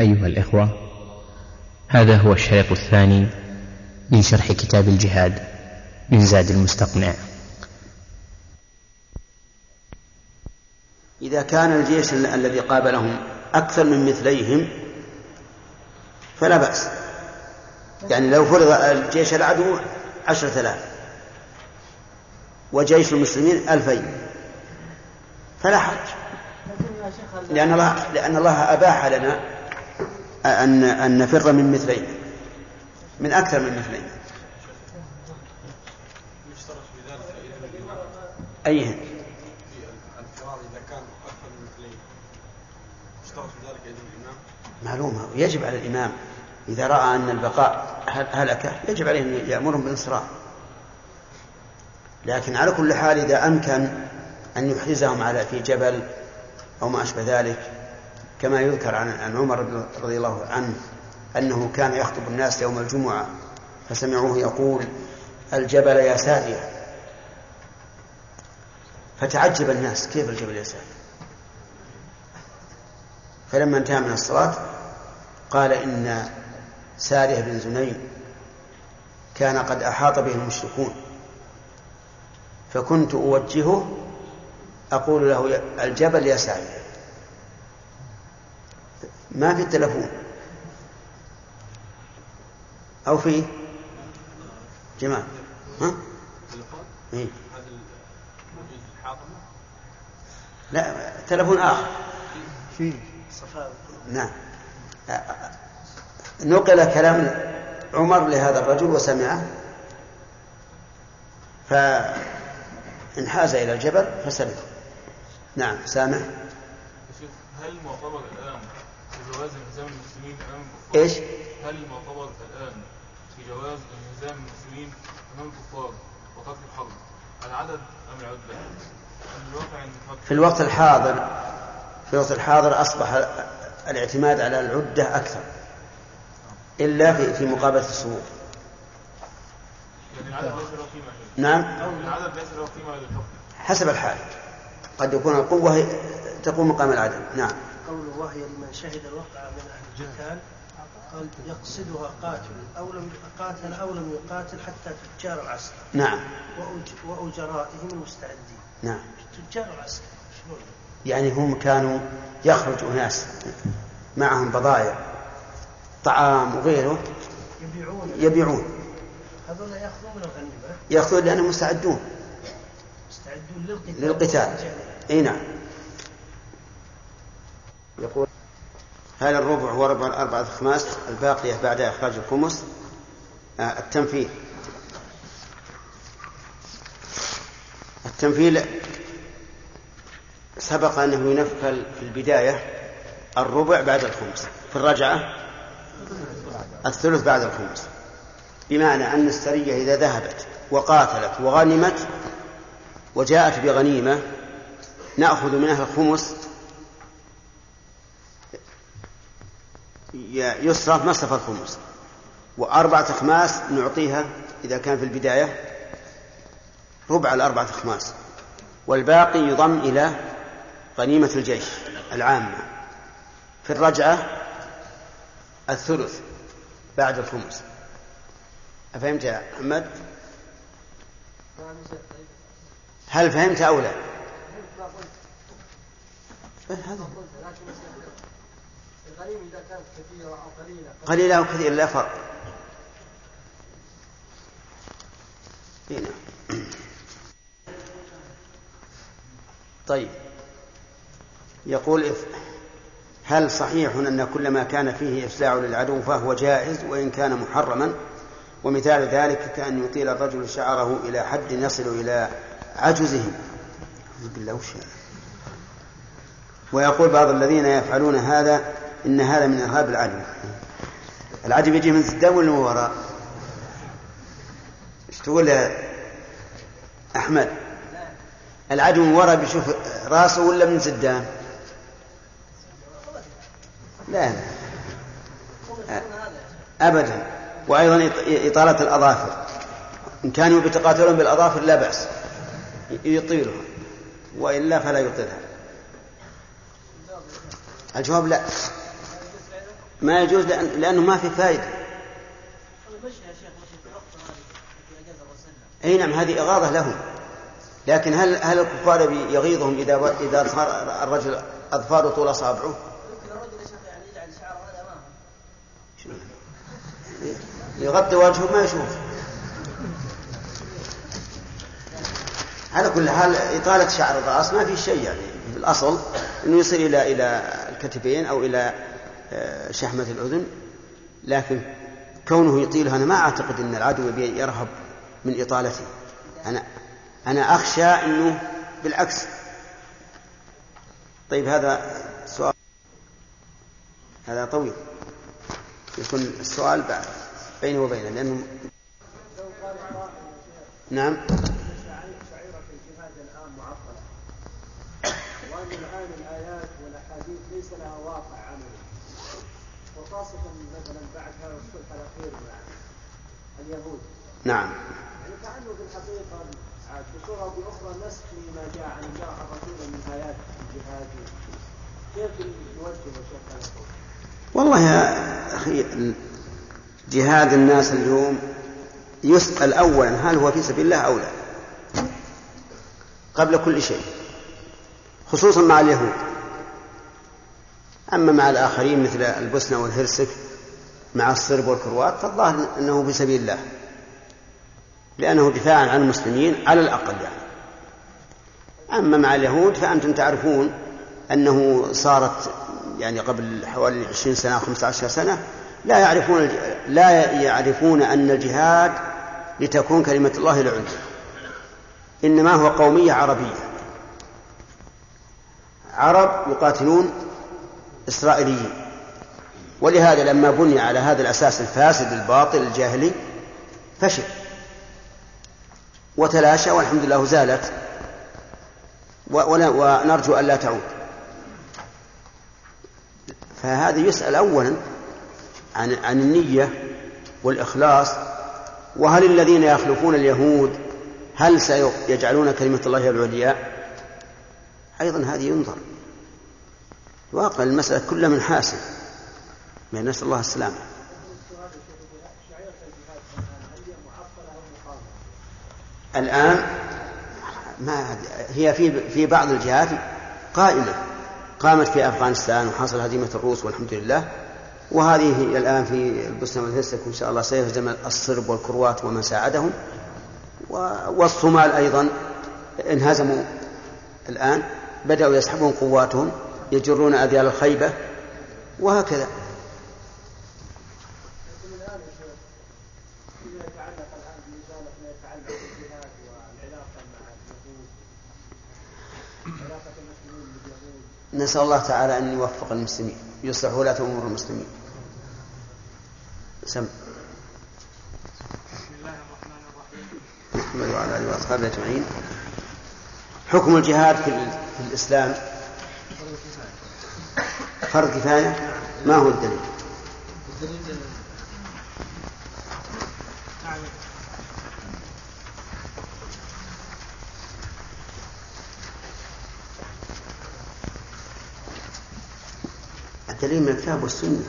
أيها الإخوة هذا هو الشريط الثاني من شرح كتاب الجهاد من زاد المستقنع. إذا كان الجيش الذي قابلهم أكثر من مثليهم فلا بأس. يعني لو فرض الجيش العدو عشرة آلاف وجيش المسلمين ألفين فلا حرج. لأن الله لأن الله أباح لنا أن أن نفر من مثلين. من أكثر من مثلين. أيهن؟ معلومة. ويجب على الإمام إذا رأى أن البقاء هلكة يجب عليه أن يأمرهم بالإنصراف. لكن على كل حال إذا أمكن أن يحرزهم على في جبل أو ما أشبه ذلك كما يذكر عن عن عمر رضي الله عنه أنه كان يخطب الناس يوم الجمعة فسمعوه يقول الجبل يا سادية فتعجب الناس كيف الجبل يا سادية فلما انتهى من الصلاة قال إن سارية بن زنين كان قد أحاط به المشركون. فكنت أوجهه أقول له الجبل يا سارية. ما في التلفون. أو في جمال ها؟ إيه؟ لا تلفون آخر. في. نعم. نقل كلام عمر لهذا الرجل وسمعه. فانحاز إلى الجبل فسلم نعم سامع. هل معتبر الآن جواز انهزام المسلمين أمام الكفار؟ إيش؟ هل معتبر الآن في جواز انهزام المسلمين أمام الكفار وقتل الحرب؟ العدد؟ الواقع أن في الوقت الحاضر في الوقت الحاضر أصبح الاعتماد على العدة أكثر إلا في في مقابلة الصفوف يعني نعم. حسب الحال. قد يكون القوة تقوم مقام العدد نعم. قوله وهي لمن شهد الوقعة من أهل القتال قال يقصدها قاتل أو لم قاتل أو لم يقاتل حتى تجار العسكر. نعم. وأج- وأجرائهم المستعدين. نعم. تجار العسكر؟ يعني هم كانوا يخرج أناس معهم بضائع طعام وغيره يبيعون. يبيعون. هذول يأخذون من الغنيمة. يأخذون لأنهم مستعدون. مستعدون للقتال. للقتال. إي نعم. يقول هل الربع هو ربع الأربعة الخماس الباقية بعد إخراج الخمس آه، التنفيذ التنفيذ سبق أنه ينفل في البداية الربع بعد الخمس في الرجعة الثلث بعد الخمس بمعنى أن السرية إذا ذهبت وقاتلت وغنمت وجاءت بغنيمة نأخذ منها الخمس يصرف مصرف الخمس. وأربعة أخماس نعطيها إذا كان في البداية. ربع الأربعة أخماس. والباقي يضم إلى غنيمة الجيش العامة. في الرجعة الثلث بعد الخمس. أفهمت يا محمد؟ هل فهمت أو لا؟ هذا. إذا كانت كثيرة أو قليلة قليلة أو كثيرة لا فرق. هنا. طيب. يقول هل صحيح أن كل ما كان فيه إفزاع للعدو فهو جائز وإن كان محرما؟ ومثال ذلك كأن يطيل الرجل شعره إلى حد يصل إلى عجزه بالله؟ ويقول بعض الذين يفعلون هذا إن هذا من إرهاب العدو العدو يجي من قدام ولا من وراء؟ إيش تقول يا أحمد؟ العدو من وراء بيشوف راسه ولا من قدام؟ لا. أبدا. وأيضا إطالة الأظافر. إن كانوا يتقاتلون بالأظافر لا بأس. يطيلها. وإلا فلا يطيلها. الجواب لا. ما يجوز لأن لأنه ما في فائدة أي نعم هذه إغاظة لهم. لكن هل هل الكفار يغيظهم إذا إذا صار الرجل أظفاره طول أصابعه؟ يغطي وجهه ما يشوف. على كل حال إطالة شعر الرأس ما في شيء يعني. في الأصل أنه يصل إلى إلى الكتفين أو إلى شحمة الأذن لكن كونه يطيلها أنا ما أعتقد أن العدو يرهب من إطالته. أنا أنا أخشى أنه بالعكس. طيب هذا سؤال هذا طويل. يكون السؤال بعد بيني وبينه لأنه نعم. وأن الآن الآيات والأحاديث ليس لها واقع عملي. وخاصة مثلا بعد هذا الصلح الأخير مع اليهود. نعم. يعني كأنه في الحقيقة بصورة أو بأخرى نسخ لما جاء عن الله الرسول من آيات الجهاد. كيف نوجه شيخ والله يا أخي جهاد الناس اليوم يسأل أولا هل هو في سبيل الله أو لا؟ قبل كل شيء. خصوصا مع اليهود. أما مع الآخرين مثل البوسنة والهرسك مع الصرب والكروات فالظاهر أنه في سبيل الله. لأنه دفاعا عن المسلمين على الأقل يعني. أما مع اليهود فأنتم تعرفون أنه صارت يعني قبل حوالي عشرين سنة أو خمسة عشر سنة لا يعرفون لا يعرفون أن الجهاد لتكون كلمة الله العليا إنما هو قومية عربية. عرب يقاتلون إسرائيليين. ولهذا لما بني على هذا الأساس الفاسد الباطل الجاهلي فشل. وتلاشى والحمد لله زالت. ونرجو أن لا تعود. فهذا يسأل أولا عن عن النية والإخلاص. وهل الذين يخلفون اليهود هل سيجعلون كلمة الله العليا؟ أيضا هذه ينظر. واقع المسألة كلها من حاسب. من نسأل الله السلامة. الآن ما هي في في بعض الجهات قائمة. قامت في أفغانستان وحصل هزيمة الروس والحمد لله. وهذه الآن في البوسنة والهرسك إن شاء الله سيهزم الصرب والكروات ومن ساعدهم. والصومال أيضا انهزموا الآن بدأوا يسحبون قواتهم. يجرون أذيال الخيبة وهكذا. نسأل الله تعالى أن يوفق المسلمين يصلح ولاة أمور المسلمين. سم. بسم الله الرحمن الرحيم محمد وعلى آله وأصحابه أجمعين. حكم الجهاد في, الإسلام فرض كفاية؟ ما هو الدليل؟ الدليل من الكتاب والسنة.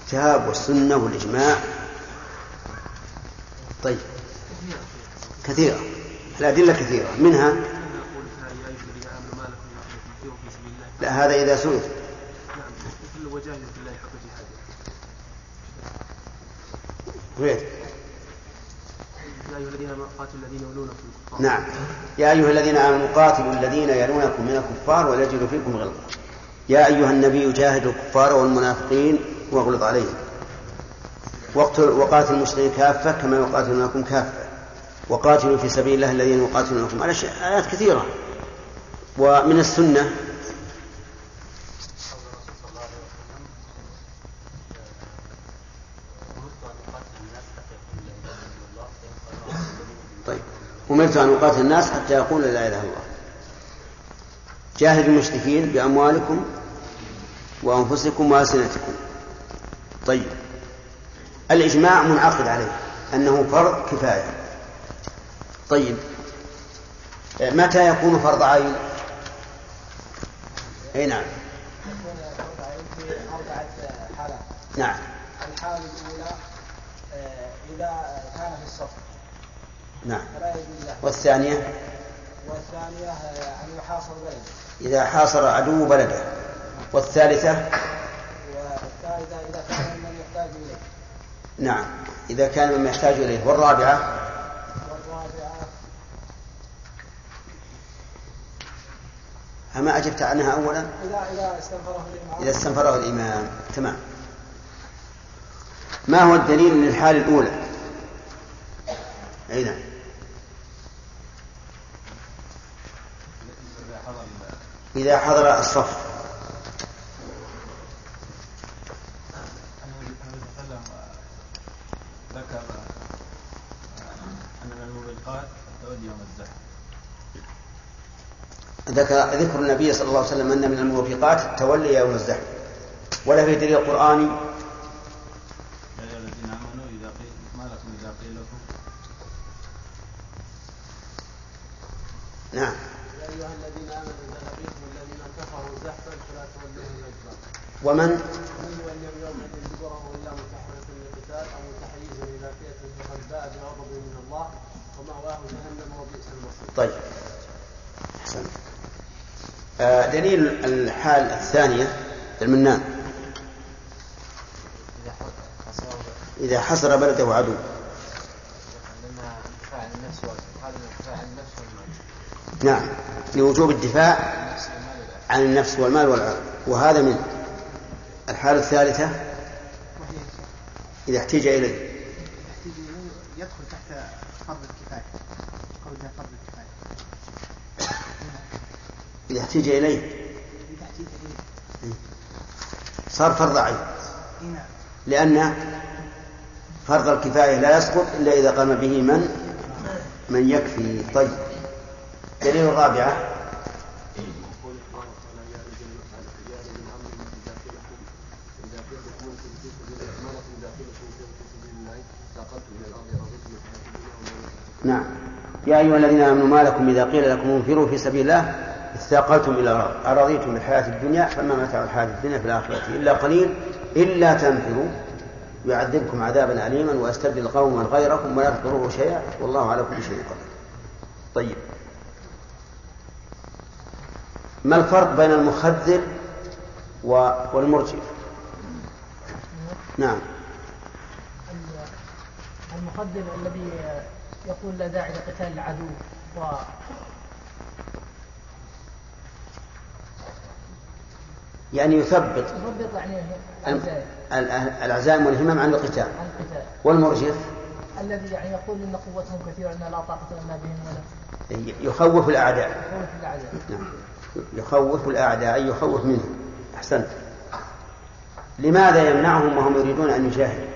الكتاب والسنة والإجماع. طيب. كثيرة. الأدلة كثيرة. منها لا هذا إذا سئل. وين؟ يا أيها الذين آمنوا قاتلوا الذين يلونكم نعم. يا أيها الذين آمنوا قاتلوا الذين يلونكم من الكفار وليجدوا فيكم غلظة. يا أيها النبي جاهد الكفار والمنافقين واغلظ عليهم. وقاتل المشركين كافة كما يقاتلونكم كافة. وقاتلوا في سبيل الله الذين يقاتلونكم. على آيات كثيرة. ومن السنة طيب أمرت أن أقاتل الناس حتى يقول لا إله إلا الله. جاهدوا المشركين بأموالكم وأنفسكم وألسنتكم. طيب. الإجماع منعقد عليه أنه فرض كفاية. طيب. متى يكون فرض عين؟ أي نعم. نعم. الحالة الأولى إذا كان في الصف. نعم. والثانية؟ والثانية آه، أن يحاصر بلده. إذا حاصر عدو بلده. والثالثة؟ والثالثة إذا كان من يحتاج إليه. نعم. إذا كان مما يحتاج إليه. والرابعة؟ والرابعة أما أجبت عنها أولا؟ إذا إذا استنفره الإمام. إذا استنفره الإمام. تمام. ما هو الدليل للحال الأولى؟ أي نعم. إذا حضر الصف. ذكر أن من الموبقات تولي يوم الزحف ذكر ذكر النبي صلى الله عليه وسلم أن من الموبقات التولي يوم الزحف. ولا في دليل قرآني يا المصير طيب. أحسنت. آه دليل الحال الثانية المنان. إذا حصر بلده عدو. نعم لوجوب الدفاع عن النفس والمال والعقل وهذا من؟ الحالة الثالثة إذا احتيج إليه. يدخل تحت فرض الكفاية قولها فرض الكفاية. إذا احتيج إليه. إذا احتاج إليه. صار فرض عين. إي نعم. لأن فرض الكفاية لا يسقط إلا إذا قام به من؟ من يكفي. طيب. دليل الرابعة نعم يا أيها الذين آمنوا ما لكم إذا قيل لكم انفروا في سبيل الله اثاقلتم إلى الأرض. أرضيتم بالحياة الدنيا فما متاع الحياة الدنيا في الآخرة إلا قليل إلا تنفروا. يعذبكم عذابا أليما ويستبدل قوما غيركم ولا تضروه شيئا. والله على كل شيء قدير. طيب. ما الفرق بين المخذل والمرجف نعم. المخذل الذي يقول لا داعي لقتال العدو. و يعني يثبت يضبط يعني العزائم ال- العزائم والهمم عن القتال عن القتال. والمرجف الذي يعني يقول إن قوتهم كثيرة ان لا طاقة لنا بهم ولا يخوف الأعداء. قوه الأعداء. نعم. يخوف الأعداء أي يخوف منهم. أحسنت. لماذا يمنعهم وهم يريدون أن يجاهدوا؟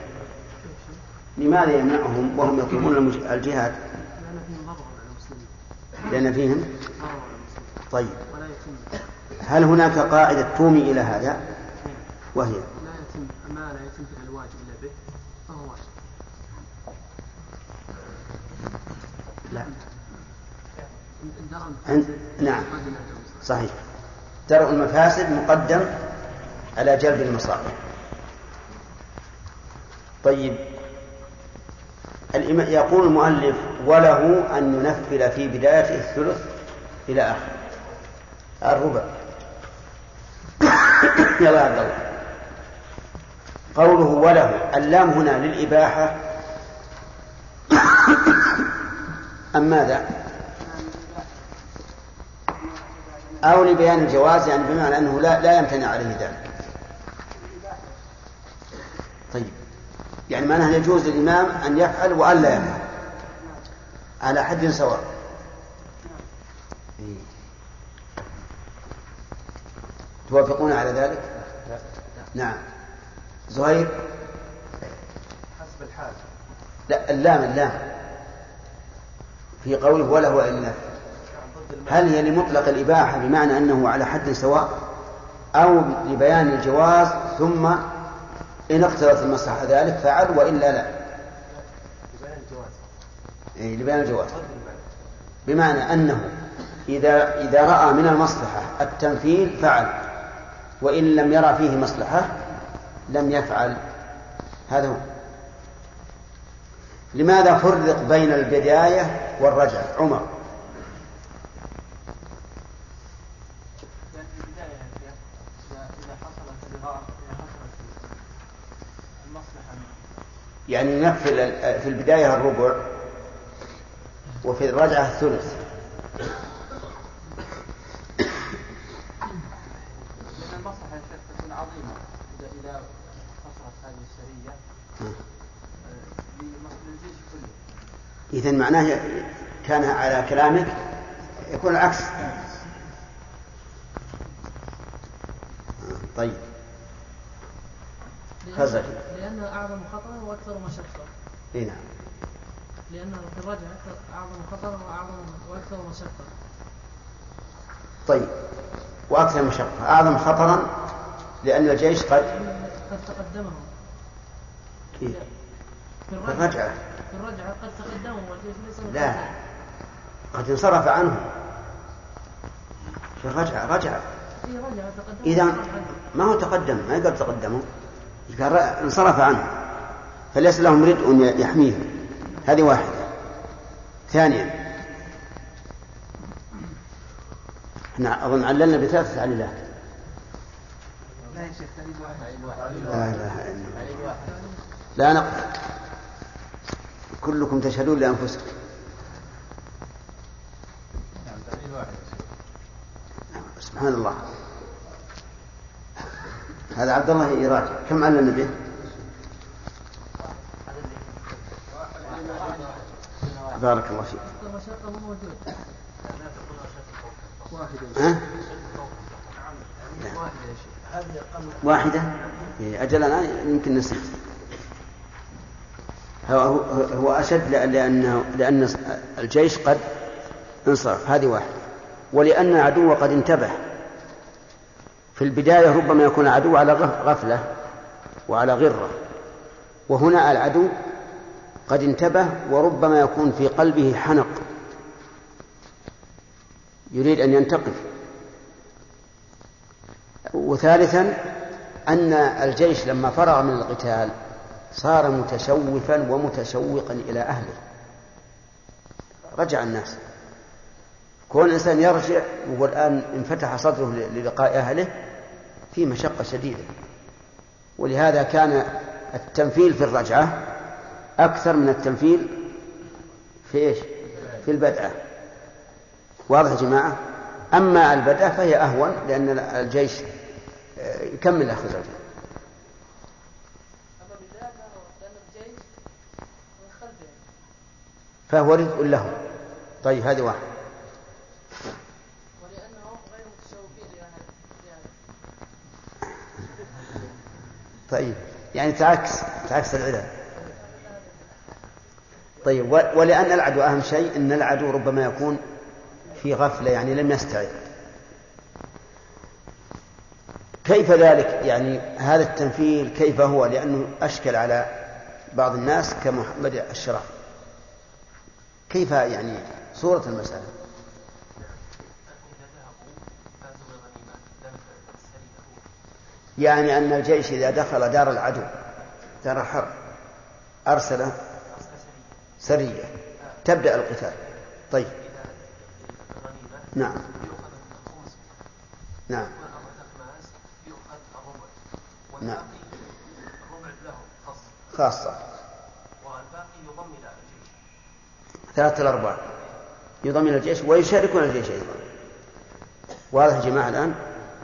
لماذا يمنعهم وهم يطلبون الجهاد لأن فيهم ضرر على المسلمين لأن فيهم؟ طيب. هل هناك قاعدة تومي إلى هذا؟ وهي؟ لا. يتم ما لا يتم الواجب إلا به فهو واجب لا نعم. صحيح. درء المفاسد مقدم على جلب المصالح طيب. يقول المؤلف وله أن ينفل في بدايته الثلث إلى آخره الربع يا عبد الله قوله وله اللام هنا للإباحة أم ماذا؟ أو لبيان الجواز يعني بمعنى أنه لا لا يمتنع عليه ذلك. طيب يعني معناه يجوز للإمام أن يفعل وأن لا يفعل على حد سواء. إيه. توافقون على ذلك؟ نعم. زهير؟ حسب الحال لا اللام اللام في قوله وله ينفذ هل هي لمطلق الإباحة بمعنى أنه على حد سواء أو لبيان الجواز ثم إن اقتضت المصلحة ذلك فعل وإلا لا بيان الجواز إيه لبيان الجواز بمعنى أنه إذا إذا رأى من المصلحة التنفيذ فعل وإن لم يرى فيه مصلحة لم يفعل. هذا هو. لماذا فرق بين البداية والرجعة؟ عمر لأن في البداية يا شيخ إذا إذا حصلت الإغاثة إذا حصلت المصلحة يعني نقفل في البداية الربع وفي الرجعة الثلث. لأن المصلحة يا شيخ تكون عظيمة. إذا إذا حصلت هذه السرية آه، للجيش كله. إذا معناه كان على كلامك يكون العكس طيب خزر لأنه أعظم وأكثر مشقة إي نعم. لأنه في الرجعة أكثر- أعظم خطرا وأعظم وأكثر مشقة طيب. وأكثر مشقة أعظم خطرا لأن الجيش قد قد تقدمهم كيف؟ في الرجعة. في الرجعة قد تقدموا والجيش ليس لا. قد انصرف عنهم في الرجعة رجع. في رجعة تقدموا إذا. ما هو تقدم ما يقدر تقدموا قال؟ انصرف عنه. فليس لهم ردء يحميهم هذه واحدة. ثانيا. إحنا أظن عللنا بثلاث تعليلات. لا يا شيخ دليل واحد. لا إله إلا الله. لا نقف. كلكم تشهدون لأنفسكم. نعم سبحان الله. هذا عبد الله يراجع كم علنا به؟ بارك الله فيك. واحدة؟ إيه، أجل أنا يمكن نسيت هو, هو, أشد لأ- لأنه لأن الجيش قد انصرف. هذه واحدة. ولأن العدو قد انتبه. في البداية ربما يكون العدو على غف- غفلة وعلى غرة. وهنا العدو قد انتبه وربما يكون في قلبه حنق. يريد أن ينتقم وثالثا أن الجيش لما فرغ من القتال صار متشوفا ومتشوقا إلى أهله. رجع الناس. كون الإنسان يرجع وهو الآن انفتح صدره للقاء أهله في مشقة شديدة. ولهذا كان التنفيل في الرجعة أكثر من التنفيل في إيش؟ في البدعة. واضح يا جماعة؟ أما البدعة فهي أهون لأن الجيش آه، يكمل أخذ لأن الجيش فهو رزق لهم. طيب هذه واحدة. ولأنهم غير متشوقين طيب يعني تعكس تعكس العلل طيب ولأن العدو أهم شيء أن العدو ربما يكون في غفلة يعني لم يستعد. كيف ذلك؟ يعني هذا التنفيذ كيف هو؟ لأنه أشكل على بعض الناس كمحمد الشرف. كيف يعني صورة المسألة؟ يعني أن الجيش إذا دخل دار العدو دار الحرب أرسل سرية تبدأ القتال. طيب. نعم. نعم. نعم. خاصة. ثلاثة الأرباع يضمن الجيش ويشاركون الجيش أيضا. واضح يا جماعة الآن؟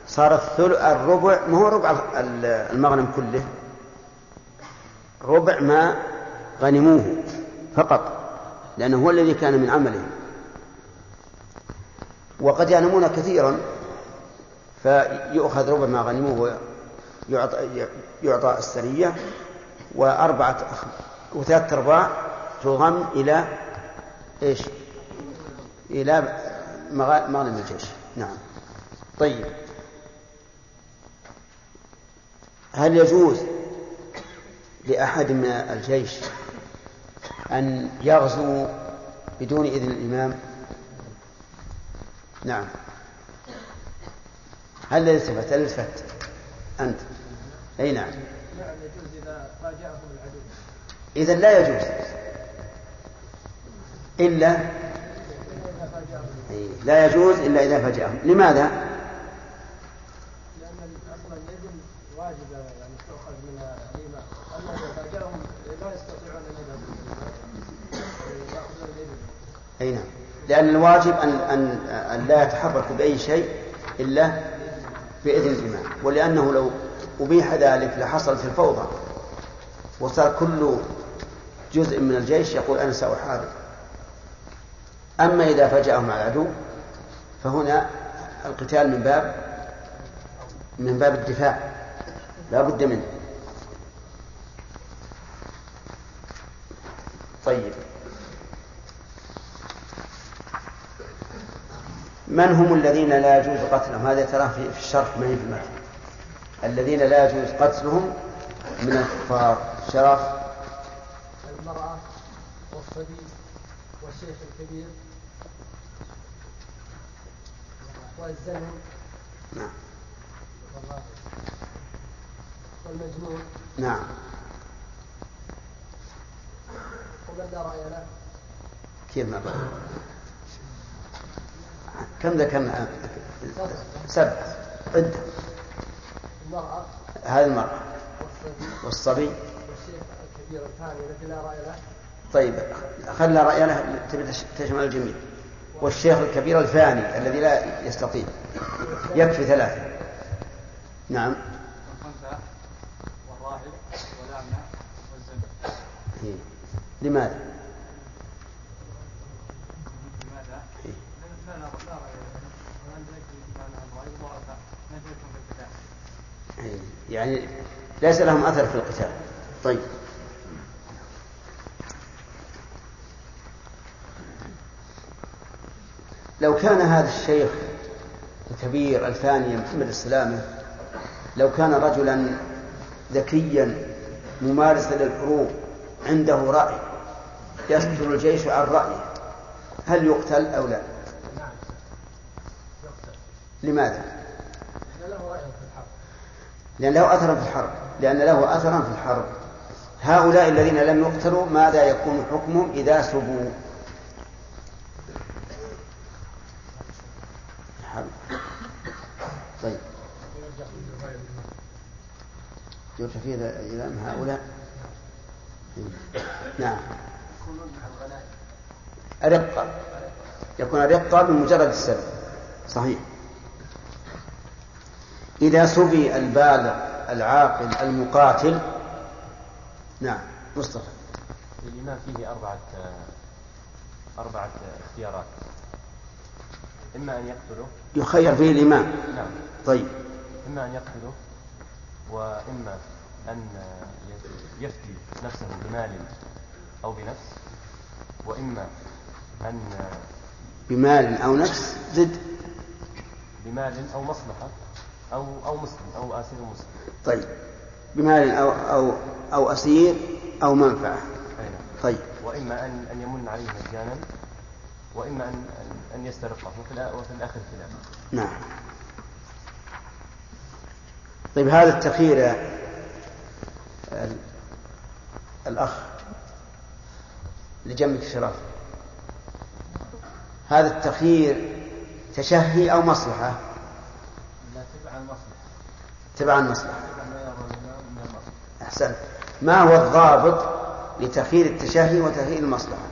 صار الثلث الربع ما هو ربع ال- المغنم كله؟ ربع ما غنموه. فقط لأنه هو الذي كان من عمله وقد يغنمون كثيرا فيؤخذ ربع ما غنموه ويعطى يعطى السرية وأربعة وثلاثة أرباع تضم إلى إيش؟ إلى مغنم الجيش. نعم. طيب. هل يجوز لأحد من الجيش أن يغزو بدون إذن الإمام؟ نعم. هل التفت هل التفت أنت. أي نعم. نعم يجوز إذا فاجأهم العدو إذا لا يجوز. إلا؟ فاجأهم إيه، لا يجوز إلا إذا فجأهم لماذا؟ لأن أصلا اليد واجبة يعني تؤخذ منها الإيمان أما إذا فاجأهم لا يستطيعون أن يذهبوا يأخذون الإبل أي نعم. لأن الواجب أن أن أن لا يتحرك بأي شيء إلا بإذن الإمام. ولأنه لو أبيح ذلك لحصلت الفوضى وصار كل جزء من الجيش يقول أنا سأحارب. أما إذا فجأهم العدو فهنا القتال من باب من باب الدفاع. لا بد منه. طيب. من هم الذين لا يجوز قتلهم؟ هذا تراه في الشرح ما هي في المتن الذين لا يجوز قتلهم من الكفار. شرف. المرأة والصبي والشيخ الكبير والزمن نعم. والمجنون نعم. ومن لا رأي له. كيف ما كم ذكرنا سبع. عدة. المرأة هذه المرأة. والصبي. والصبي والشيخ الكبير الثاني الذي لا رأي له طيب خلى رأي له تبي تشمل الجميع. والشيخ الكبير الفاني الذي لا يستطيع. يكفي ثلاثة. نعم. والراهب والأعمى والزبد إيه. لماذا؟ إيه. لا لا لا رأي وعندك كان الرأي ورثة نجيتهم في الكتاب إيه. يعني ليس لهم أثر في القتال. طيب. لو كان هذا الشيخ الكبير الفاني محمد السلامة لو كان رجلا ذكيا ممارسا للحروب عنده رأي يصدر الجيش عن رأيه هل يقتل أو لا؟ لماذا؟ له رأي في الحرب. لأن له أثرا في الحرب. لأن له أثرا في الحرب. هؤلاء الذين لم يقتلوا ماذا يكون حكمهم إذا سبوا؟ الحرب. طيب. يرجع فيه أن هؤلاء. نعم. أرقة يكون أرقة بمجرد السبب. صحيح. إذا سبي البالغ العاقل المقاتل. نعم مصطفى. الإمام فيه أربعة أربعة اختيارات. إما أن يقتله. يخير فيه الإمام. نعم. طيب. إما أن يقتله وإما أن يفدي نفسه بمال أو بنفس وإما أن بمال أو نفس زد. بمال أو مصلحة. أو أو مسلم أو آسر مسلم. طيب. بمال أو أو أو أسير أو منفعة. نعم. طيب. وإما أن أن يمن عليه مجانا وإما أن أن- يسترقه وفي الآ- وفي الآخر خلاف نعم. طيب هذا التخيير يا ال- الأخ لجنبك شرف هذا التخيير تشهي أو مصلحة؟ تبع المصلحة. تبع ما هو الضابط لتخيير التشهي وتخيير المصلحة؟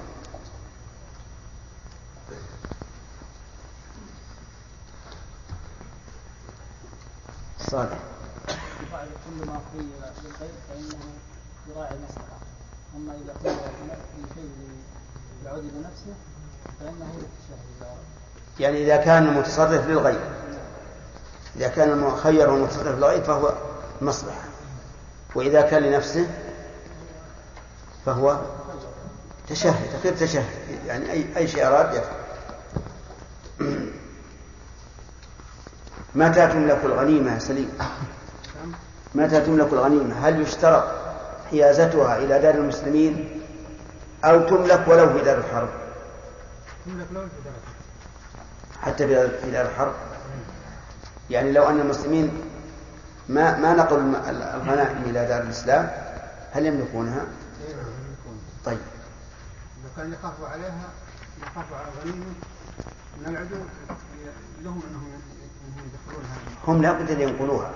صالح. كل ما قيل فإنه يراعي المصلحة أما إذا قيل في لنفسه فإنه يتشهد يعني إذا كان المتصرف للغير إذا كان المخير والمتصرف للغير فهو مصلحة. وإذا كان لنفسه فهو تشهد تخير تشهد. يعني أي أي شيء أراد يفعل. متى تملك الغنيمة يا سليم؟ متى تملك الغنيمة؟ هل يشترط حيازتها إلى دار المسلمين أو تملك ولو في دار الحرب؟ تملك لون في درجة حتى في في دار الحرب. يعني لو أن المسلمين ما ما نقل الغنائم إلى دار الإسلام هل يملكونها؟ طيب. إذا كان يخافوا عليها يخافوا على الغنيمة من العدو لهم أنهم يدخلونها. هم لا بد أن ينقلوها.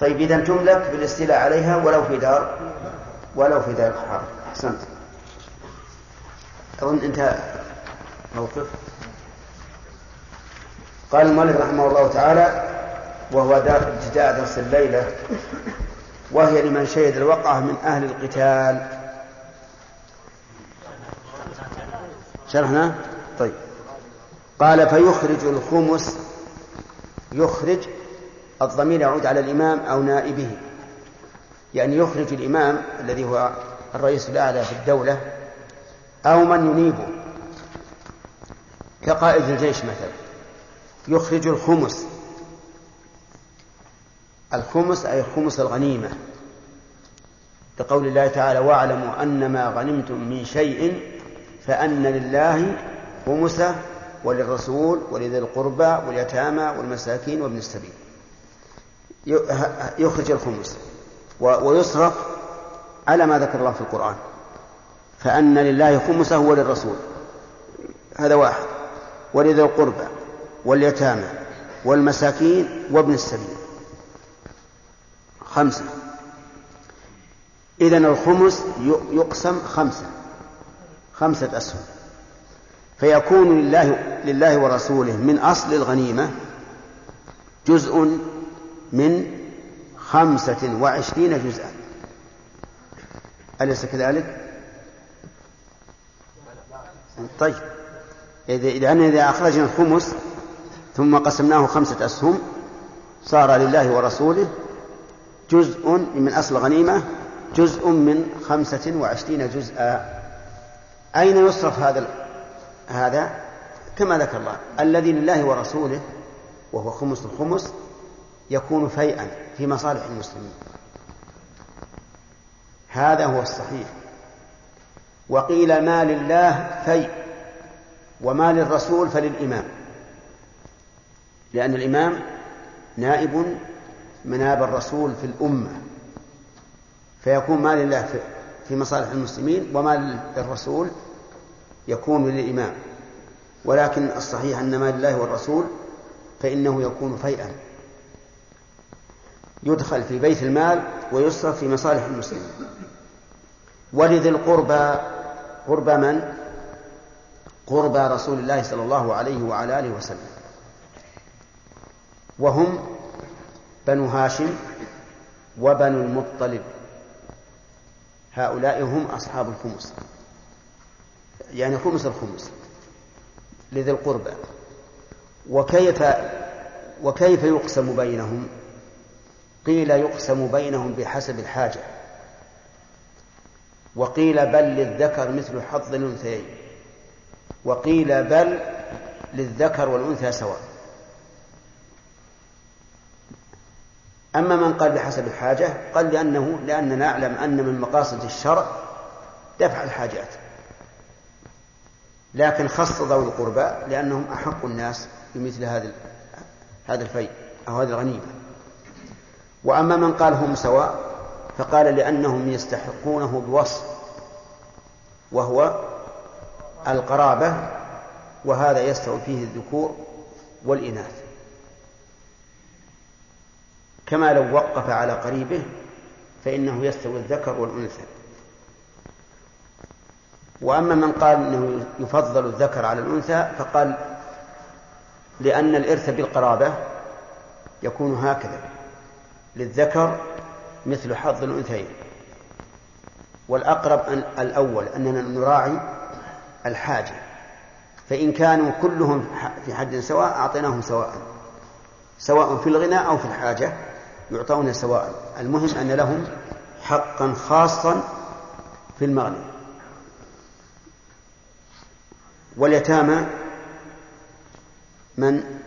طيب إذا تملك بالاستيلاء عليها ولو في دار ولو في دار الحرب. أحسنت. أظن انتهى موقف. قال المؤلف رحمه الله تعالى وهو ابتداء درس الليلة وهي لمن شهد الوقعة من أهل القتال. شرحنا؟ طيب. قال فيخرج الخمس يخرج الضمير يعود على الإمام أو نائبه. يعني يخرج الإمام الذي هو الرئيس الأعلى في الدولة أو من ينيبه كقائد الجيش مثلا. يخرج الخمس. الخمس أي خمس الغنيمة. لقول الله تعالى واعلموا أن ما غنمتم من شيء فأن لله خمسه وللرسول ولذي القربى واليتامى والمساكين وابن السبيل. يخرج الخمس. ويصرف على ما ذكر الله في القرآن. فأن لله خمسه وللرسول هذا واحد. ولذي القربى. واليتامى والمساكين وابن السبيل. خمسة. إذن الخمس يقسم خمسة. خمسة أسهم. فيكون لله, لله ورسوله من أصل الغنيمة جزء من خمسة وعشرين جزءا. أليس كذلك؟ طيب. إذا إذا أخرجنا الخمس ثم قسمناه خمسة أسهم. صار لله ورسوله جزء من أصل الغنيمة جزء من خمسة وعشرين جزءا. أين يصرف هذا هذا؟ كما ذكر الله الذي لله ورسوله وهو خمس الخمس يكون فيئا في مصالح المسلمين. هذا هو الصحيح. وقيل ما لله فيء وما للرسول فللإمام. لأن الإمام نائب مناب الرسول في الأمة فيكون ما لله في مصالح المسلمين وما للرسول يكون للإمام. ولكن الصحيح أن ما لله والرسول فإنه يكون فيئا. يدخل في بيت المال ويصرف في مصالح المسلمين. ولذي القربى قربى من؟ قربى رسول الله صلى الله عليه وعلى آله وسلم. وهم بنو هاشم وبنو المطلب. هؤلاء هم أصحاب الخمس. يعني خمس الخمس لذي القربى. وكيف وكيف يقسم بينهم؟ قيل يقسم بينهم بحسب الحاجة. وقيل بل للذكر مثل حظ الأنثيين. وقيل بل للذكر والأنثى سواء. أما من قال بحسب الحاجة قال لأنه لأننا نعلم أن من مقاصد الشرع دفع الحاجات. لكن خص ذوي القربى لأنهم أحق الناس بمثل هذا هذا الفيء أو هذه الغنيمة. وأما من قال هم سواء فقال لأنهم يستحقونه بوصف وهو القرابة وهذا يستوي فيه الذكور والإناث. كما لو وقف على قريبه فإنه يستوي الذكر والأنثى. وأما من قال أنه يفضل الذكر على الأنثى فقال لأن الإرث بالقرابة يكون هكذا. للذكر مثل حظ الأنثيين. والأقرب أن الأول أننا نراعي الحاجة. فإن كانوا كلهم في حد سواء أعطيناهم سواء. سواء في الغنى أو في الحاجة. يعطون سواء. المهم أن لهم حقا خاصا في المغنم واليتامى من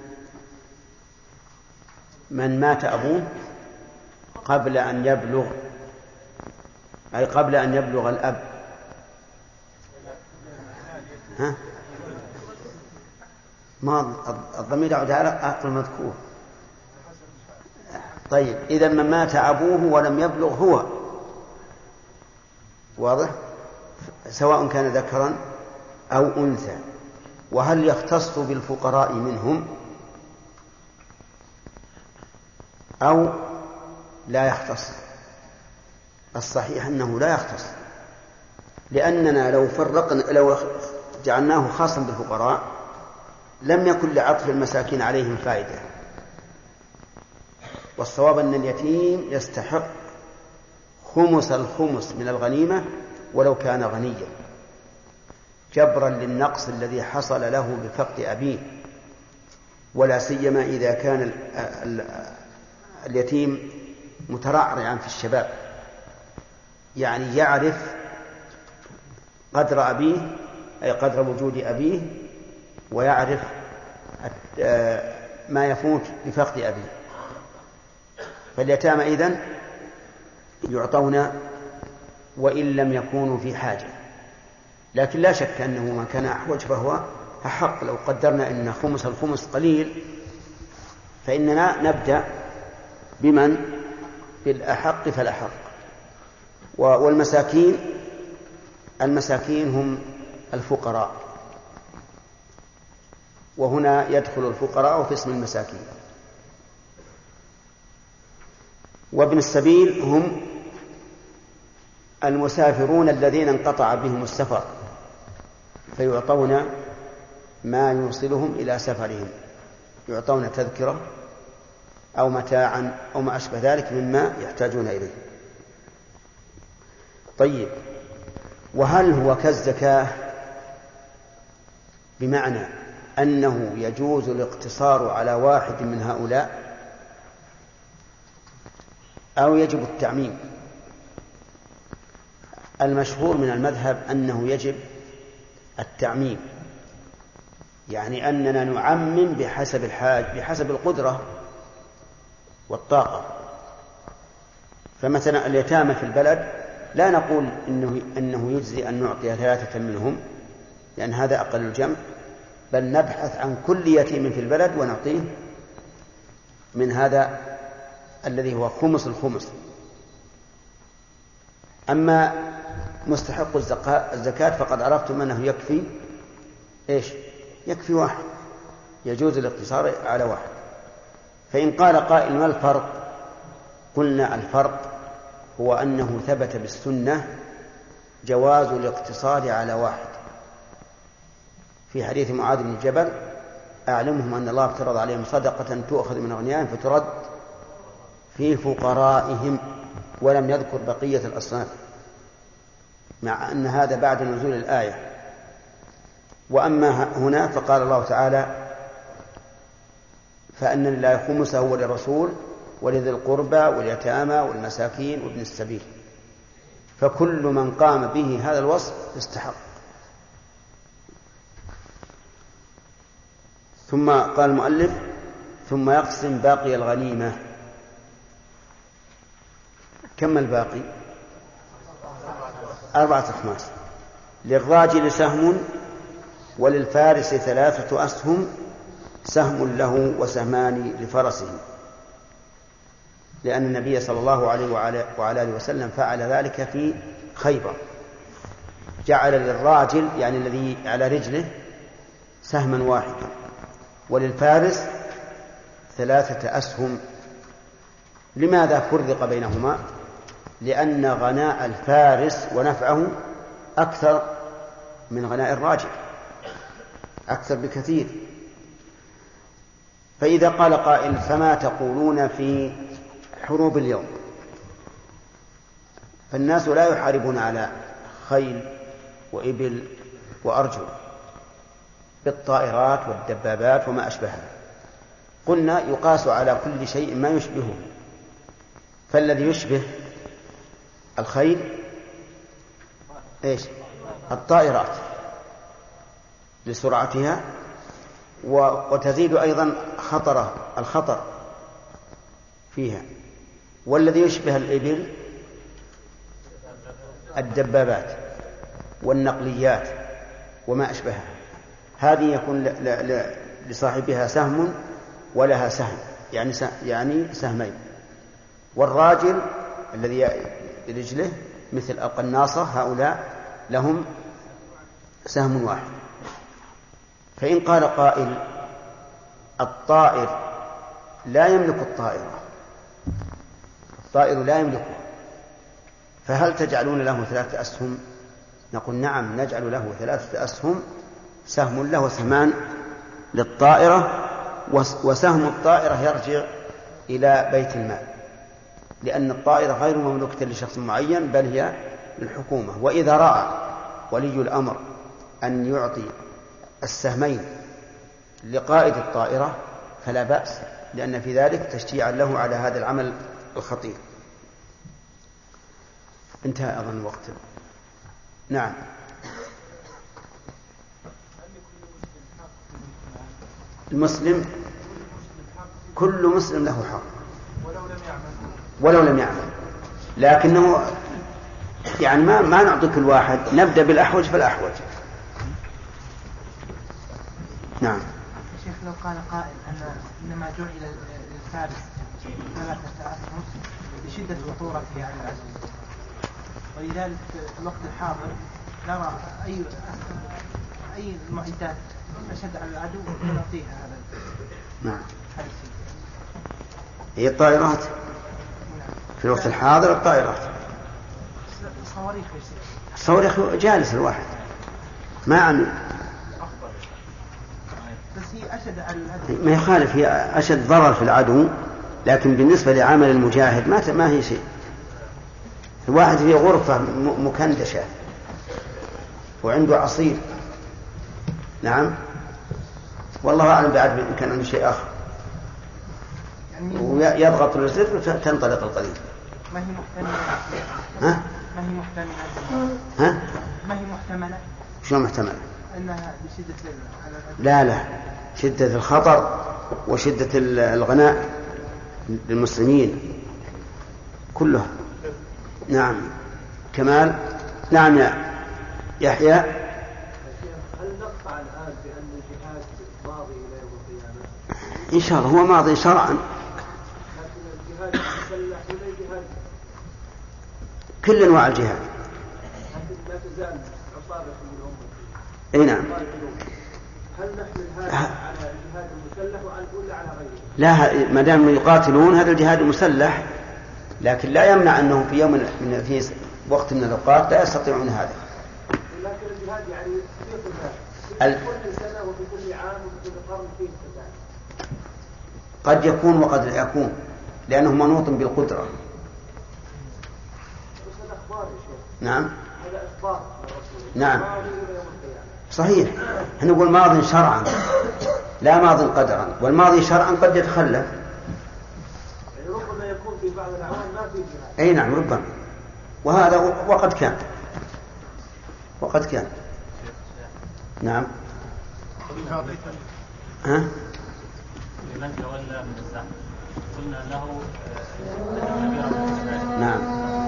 من مات أبوه قبل أن يبلغ أي قبل أن يبلغ الأب. ها؟ ما الضمير يعود على المذكور طيب إذا من مات أبوه ولم يبلغ هو. واضح؟ سواء كان ذكرا أو أنثى. وهل يختص بالفقراء منهم؟ أو لا يختص. الصحيح أنه لا يختص. لأننا لو فرقنا لو جعلناه خاصا بالفقراء لم يكن لعطف المساكين عليهم فائدة. والصواب أن اليتيم يستحق خمس الخمس من الغنيمة ولو كان غنيا. جبرا للنقص الذي حصل له بفقد أبيه. ولا سيما إذا كان اليتيم مترعرعا في الشباب. يعني يعرف قدر أبيه أي قدر وجود أبيه ويعرف ما يفوت بفقد أبيه. فاليتامى إذن يعطون وإن لم يكونوا في حاجة. لكن لا شك أنه من كان أحوج فهو أحق. لو قدرنا أن خمس الخمس قليل فإننا نبدأ بمن؟ بالأحق فالأحق. والمساكين المساكين هم الفقراء. وهنا يدخل الفقراء في اسم المساكين. وابن السبيل هم المسافرون الذين انقطع بهم السفر فيعطون ما يوصلهم إلى سفرهم يعطون تذكرة أو متاعا أو ما أشبه ذلك مما يحتاجون إليه. طيب وهل هو كالزكاة؟ بمعنى أنه يجوز الاقتصار على واحد من هؤلاء؟ أو يجب التعميم. المشهور من المذهب أنه يجب التعميم. يعني أننا نعمم بحسب الحاج بحسب القدرة والطاقة. فمثلا اليتامى في البلد لا نقول إنه إنه يجزي أن نعطي ثلاثة منهم لأن هذا أقل الجمع بل نبحث عن كل يتيم في البلد ونعطيه. من هذا الذي هو خمس الخمس. أما مستحق الزكاة فقد عرفتم أنه يكفي إيش؟ يكفي واحد. يجوز الاقتصار على واحد. فإن قال قائل ما الفرق؟ قلنا الفرق هو أنه ثبت بالسنة جواز الاقتصار على واحد. في حديث معاذ بن جبل أعلمهم أن الله افترض عليهم صدقة تؤخذ من أغنيائهم فترد في فقرائهم ولم يذكر بقية الأصناف مع أن هذا بعد نزول الآية. وأما هنا فقال الله تعالى فأن لله خمسه وللرسول ولذي القربى واليتامى والمساكين وابن السبيل. فكل من قام به هذا الوصف استحق. ثم قال المؤلف ثم يقسم باقي الغنيمة. كم الباقي؟ أربعة أخماس. للراجل سهم وللفارس ثلاثة أسهم سهم له وسهمان لفرسه لأن النبي صلى الله عليه وعلى آله وسلم فعل ذلك في خيبر. جعل للراجل يعني الذي على رجله سهما واحدا. وللفارس ثلاثة أسهم. لماذا فرق بينهما؟ لأن غناء الفارس ونفعه أكثر من غناء الراجل أكثر بكثير. فإذا قال قائل فما تقولون في حروب اليوم؟ فالناس لا يحاربون على خيل وإبل وأرجل بالطائرات والدبابات وما أشبهها. قلنا يقاس على كل شيء ما يشبهه فالذي يشبه الخيل إيش؟ الطائرات لسرعتها وتزيد أيضا خطر الخطر فيها. والذي يشبه الإبل الدبابات والنقليات وما أشبهها. هذه يكون لصاحبها سهم ولها سهم يعني يعني سهمين. والراجل الذي برجله مثل القناصة هؤلاء لهم سهم واحد. فإن قال قائل الطائر لا يملك الطائرة الطائر لا يملكه فهل تجعلون له ثلاثة أسهم؟ نقول نعم نجعل له ثلاثة أسهم سهم له سهمان للطائرة وسهم الطائرة يرجع إلى بيت المال. لأن الطائرة غير مملوكة لشخص معين بل هي للحكومة. وإذا رأى ولي الأمر أن يعطي السهمين لقائد الطائرة فلا بأس لأن في ذلك تشجيعا له على هذا العمل الخطير. انتهى أظن الوقت نعم. المسلم كل مسلم له حق. ولو لم يعمل لكنه يعني ما ما نعطي كل واحد. نبدأ بالأحوج فالأحوج. نعم. شيخ لو قال قائل أن إنما جعل للفارس ثلاثة اسهم لشدة خطورته على العدو ولذلك في الوقت الحاضر نرى اي أي المعدات أشد على العدو نعطيها هذا نعم. هي الطائرات. في الوقت الحاضر الطائرات الصواريخ جالس الواحد. ما عمل ما يخالف هي أشد ضرر في العدو لكن بالنسبة لعمل المجاهد ما ما هي شيء. الواحد في غرفة مكندشة وعنده عصير. نعم؟ والله أعلم بعد إن كان عنده شيء آخر. ويضغط الزر تنطلق القضية ما هي محتملة؟ ها؟ ما هي محتملة؟ ها؟ ما هي محتملة؟ شلون محتملة؟ إنها بشده لا لا. شدة الخطر وشدة الغناء للمسلمين كلها نعم. كمال. نعم يا يحيى. هل نقطع الآن بأن الجهاد ماضي إلى يوم القيامة؟ إن شاء الله. هو ماضي شرعا لكن الجهاد المسلح ولا الجهاد كل أنواع الجهاد أي نعم هل نحمل هذا على الجهاد المسلح ولا على غيره؟ لا ما دام يقاتلون هذا الجهاد المسلح لكن لا يمنع أنهم في يوم من في وقت من الأوقات لا يستطيعون هذا. لكن الجهاد يعني في كل سنه وفي كل عام وفي كل قرن فيه. قد يكون وقد لا يكون لأنه منوط بالقدرة. بس هذا أخبار يا شيخ. نعم. هذا. نعم. صحيح. إحنا نقول ماض شرعا. لا ماض قدرا. والماضي شرعا قد يتخلف. يعني ربما يكون في بعض الاعوام ما في جهاد. أي نعم ربما. وهذا وقد كان. وقد كان. نعم. ها؟ لمن تولى من الزحف. قلنا له آه،. نعم.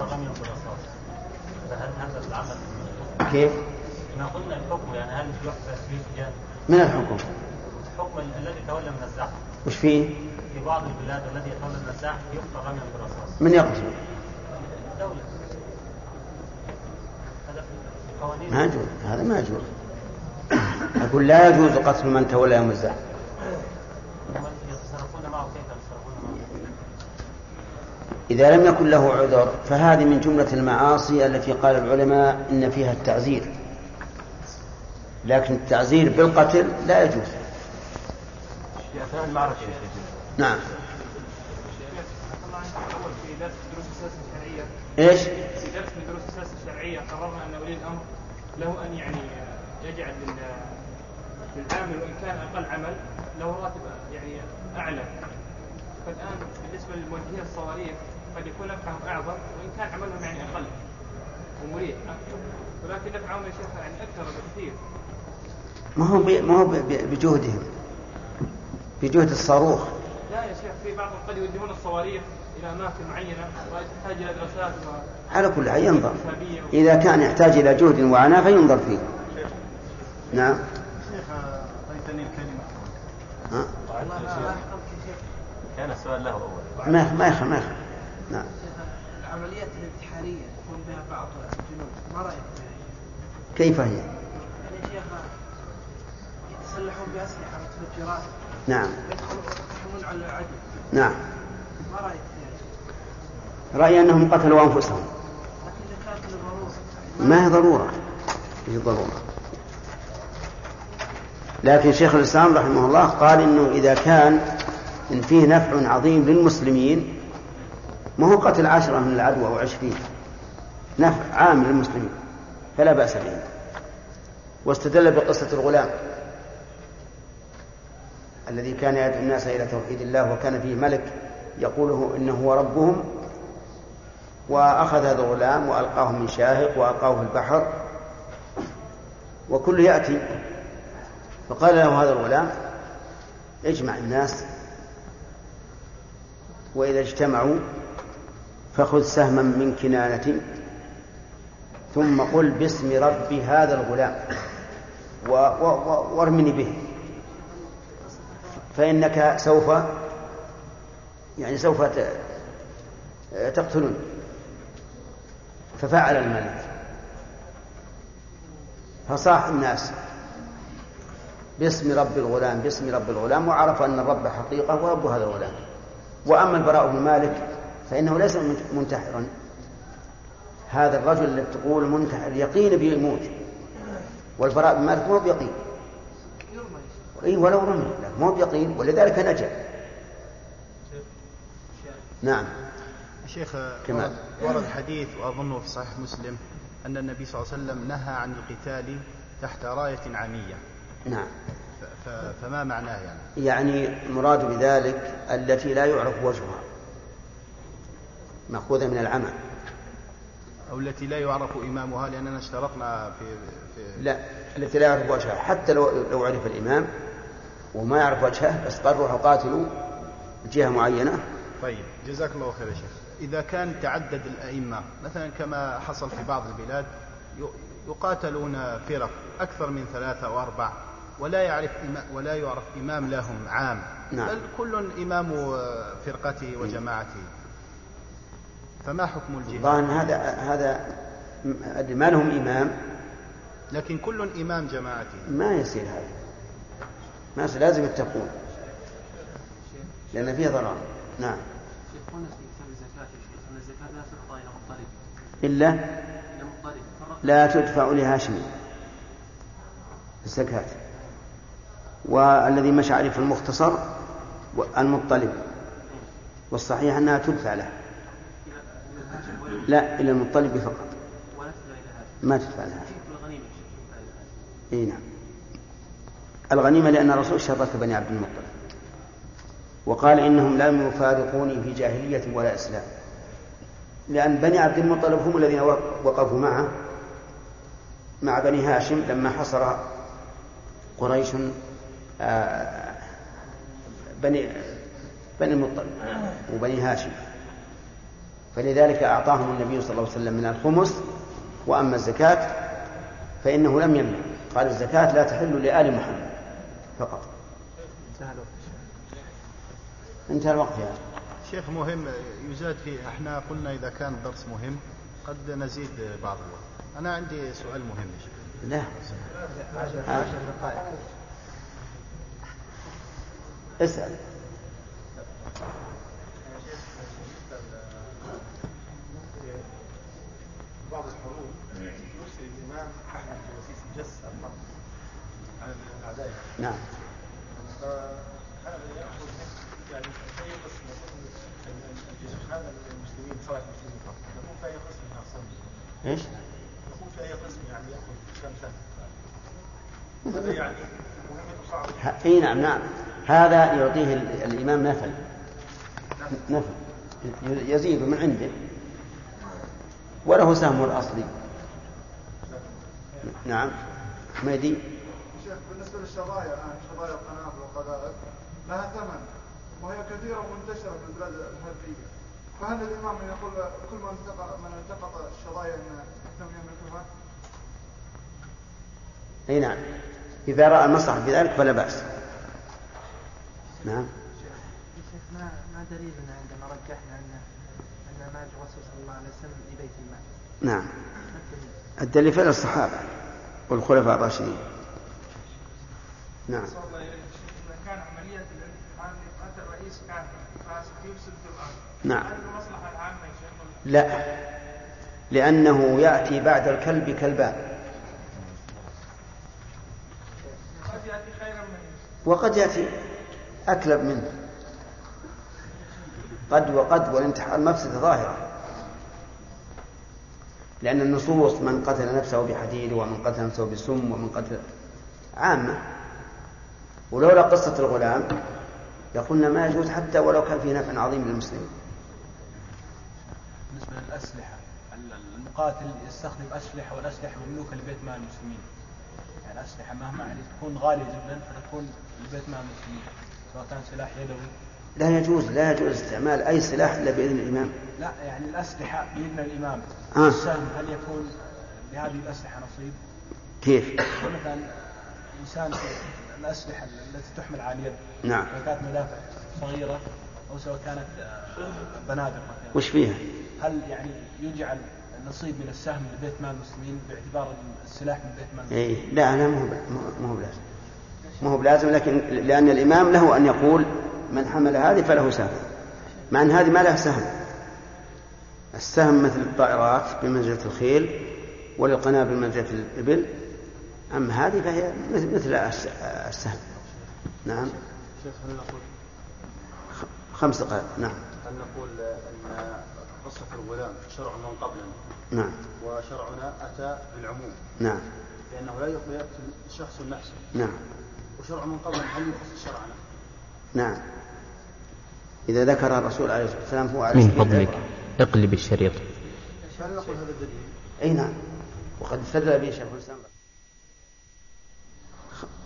رميا بالرصاص فهل هذا العمل كيف؟ ما قلنا الحكم يعني هل يحبس من الحكم. الحكم الذي تولى من الزحف وش فيه؟ في بعض البلاد الذي يتولى من الزحف يقطع رميا بالرصاص من يقتل الدولة هذا في قوانين ما يجوز هذا ما يجوز أقول لا يجوز قتل من تولى يوم الزحف إذا لم يكن له عذر فهذه من جملة المعاصي التي قال العلماء إن فيها التعزير. لكن التعزير بالقتل لا يجوز. في يا شيخ نعم اول في درس دروس السياسة الشرعية قررنا أن ولي الأمر له أن يعني يجعل للعامل وان كان أقل عمل له راتب يعني أعلى. فالآن بالنسبة للموجهين الصواريخ قد يكون نفعهم أعظم وإن كان عملهم يعني أقل ومريح. ولكن نفعهم يا شيخ يعني أكثر بكثير. ما هو. ما هو بجهدهم؟ بجهد الصاروخ. لا يا شيخ في بعضهم قد يوجهون الصواريخ إلى أماكن معينة وتحتاج إلى دراسات و... على كل حال ينظر. إذا كان يحتاج إلى جهد وعناء فينظر فيه. نعم. ها؟ كان السؤال له أول. ما ما يخ ما يخ نعم. العمليات الانتحارية يكون بها بعض الجنود ما رأيك فيها؟ كيف هي؟ يعني يا شيخ يتسلحون بأسلحة متفجرات. نعم. يدخلون على العدو. نعم. ما رأيك فيها؟ رأيي أنهم قتلوا أنفسهم. ما هي ضرورة؟ هي ضرورة. لكن شيخ الإسلام رحمه الله قال إنه إذا كان إن فيه نفع عظيم للمسلمين ما هو قتل عشرة من العدو أو عشرين نفع عام للمسلمين فلا بأس به. واستدل بقصة الغلام الذي كان يدعو الناس إلى توحيد الله وكان فيه ملك يقوله إنه هو ربهم وأخذ هذا الغلام وألقاه من شاهق وألقاه في البحر وكل يأتي فقال له هذا الغلام اجمع الناس وإذا اجتمعوا فخذ سهما من كنانة ثم قل باسم رب هذا الغلام وارمني به. فإنك سوف يعني سوف تقتلني ففعل الملك. فصاح الناس. باسم رب الغلام باسم رب الغلام وعرف أن الرب حقيقة ورب هذا الغلام. وأما البراء بن مالك فإنه ليس منتحرا. هذا الرجل اللي تقول منتحر يقين بيموت والبراء بن مالك مو بيقين. اي ولو رمي مو بيقين ولذلك نجا. نعم. شيخ كمال. ورد, حديث وأظنه في صحيح مسلم أن النبي صلى الله عليه وسلم نهى عن القتال تحت راية عامية نعم. فما معناه يعني؟ يعني المراد بذلك التي لا يعرف وجهها. مأخوذة من العمى أو التي لا يعرف إمامها لأننا اشترطنا في, في لا التي لا يعرف وجهها. حتى لو لو عرف الإمام وما يعرف وجهه بس روحوا قاتلوا جهة معينة. طيب جزاك الله خير يا شيخ. إذا كان تعدد الأئمة مثلا كما حصل في بعض البلاد يقاتلون فرق أكثر من ثلاثة أو أربع ولا يعرف إمام ولا يعرف إمام لهم عام. نعم. بل كل إمام فرقته وجماعته. فما حكم الجهاد؟ الظاهر هذا هذا ما لهم إمام. لكن كل إمام جماعته. ما يصير هذا. ما يصير. لازم يتقون. لأن فيه ضرر. نعم. شيخ قلنا في كتاب الزكاة يا شيخ أن الزكاة لا تقضى إلى مضطرب إلا؟ لا تدفع لهاشم. الزكاة. والذي مشى عليه في المختصر المطلب. والصحيح أنها تدفع له. لا إلى المطلب فقط. ما تدفع لها. إي نعم. الغنيمة لأن الرسول شرك بني عبد المطلب. وقال إنهم لم يفارقوني في جاهلية ولا إسلام. لأن بني عبد المطلب هم الذين وقفوا معه مع بني هاشم لما حصر قريش بني بني المطلب وبني هاشم. فلذلك أعطاهم النبي صلى الله عليه وسلم من الخمس وأما الزكاة فإنه لم يمنع. قال الزكاة لا تحل لآل محمد فقط. انتهى الوقت. يعني شيخ مهم يزاد فيه. إحنا قلنا إذا كان الدرس مهم قد نزيد بعض الوقت. أنا عندي سؤال مهم يا شيخ. لا. آه. عشر دقائق. اسأل. بعض الحروب يرسل الإمام أحمد الأعداء. نعم. فهذا يأخذ يعني في أي قسم الجيش هذا المسلمين صالح المسلمين فقط يكون في أي قسم. إيش؟ يكون في أي قسم يعني يأخذ كم سنة هذا يعني مهمته صعبة ه- اي نعم نعم. هذا يعطيه ال- الإمام نفل نفل يزيد من عنده. وله سهم الأصلي. نعم. حميدي شيخ بالنسبة للشظايا الآن شظايا القنابل والقذائف لها ثمن وهي كثيرة ومنتشرة في البلاد الحربية فهل الإمام يقول كل من التقط من التقط الشظايا أنهم يملكها؟ أي نعم. إذا رأى المصلحه في ذلك فلا بأس. نعم. شيخ ما ما دليلنا عندما رجحنا ان أن مال الرسول صلى الله عليه وسلم لبيت المال؟ نعم. الدليل. فعل الصحابة والخلفاء الراشدين. نعم. إذا كان عملية الانتقال قتل رئيس كافر فاسق يفسد في الأرض. نعم. هل المصلحة العامة لا. لأنه يأتي بعد الكلب كلبان قد يأتي خيرا منه وقد يأتي أكلب منه. قد وقد والانتحار مفسدة ظاهرة. لأن النصوص من قتل نفسه بحديد ومن قتل نفسه بسم ومن قتل عامة. ولولا قصة الغلام يقولنا ما يجوز حتى ولو كان فيه نفع عظيم للمسلمين. بالنسبة للأسلحة المقاتل يستخدم أسلحة والأسلحة مملوكة لبيت مال المسلمين؟ يعني الأسلحة مهما يعني تكون غالية جدا فتكون لبيت مال المسلمين سواء كان سلاح يدوي لا يجوز لا يجوز استعمال أي سلاح إلا بإذن الإمام لا يعني الأسلحة بإذن الإمام آه. السهم هل يكون لهذه الأسلحة نصيب؟ كيف؟ مثلا إنسان الأسلحة التي تحمل على اليد نعم. سواء كانت مدافع صغيرة أو سواء كانت آه، بنادق مثلا وش فيها؟ هل يعني يجعل نصيب من السهم لبيت مال المسلمين باعتبار السلاح من بيت مال المسلمين؟ إيه لا لا مو مو بلازم مو بلازم لكن لأن الإمام له أن يقول من حمل هذه فله سهم. مع أن هذه ما لها سهم. السهم مثل الطائرات بمنزلة الخيل وللقنابل بمنزلة الإبل. أما هذه فهي مثل السهم. نعم. شيخ هل نقول خمس دقائق. نعم. هل نقول أن قصة الغلام شرع من قبلنا نعم. وشرعنا أتى بالعموم. نعم. لأنه لا يقتل شخص نفسه. نعم. وشرع من قبلنا هل يخص شرعنا؟ نعم. إذا ذكر الرسول عليه الصلاة والسلام هو على من فضلك. اقلب الشريط. هل نقول هذا الدليل؟ أي نعم. وقد استدل به شيخ الإسلام.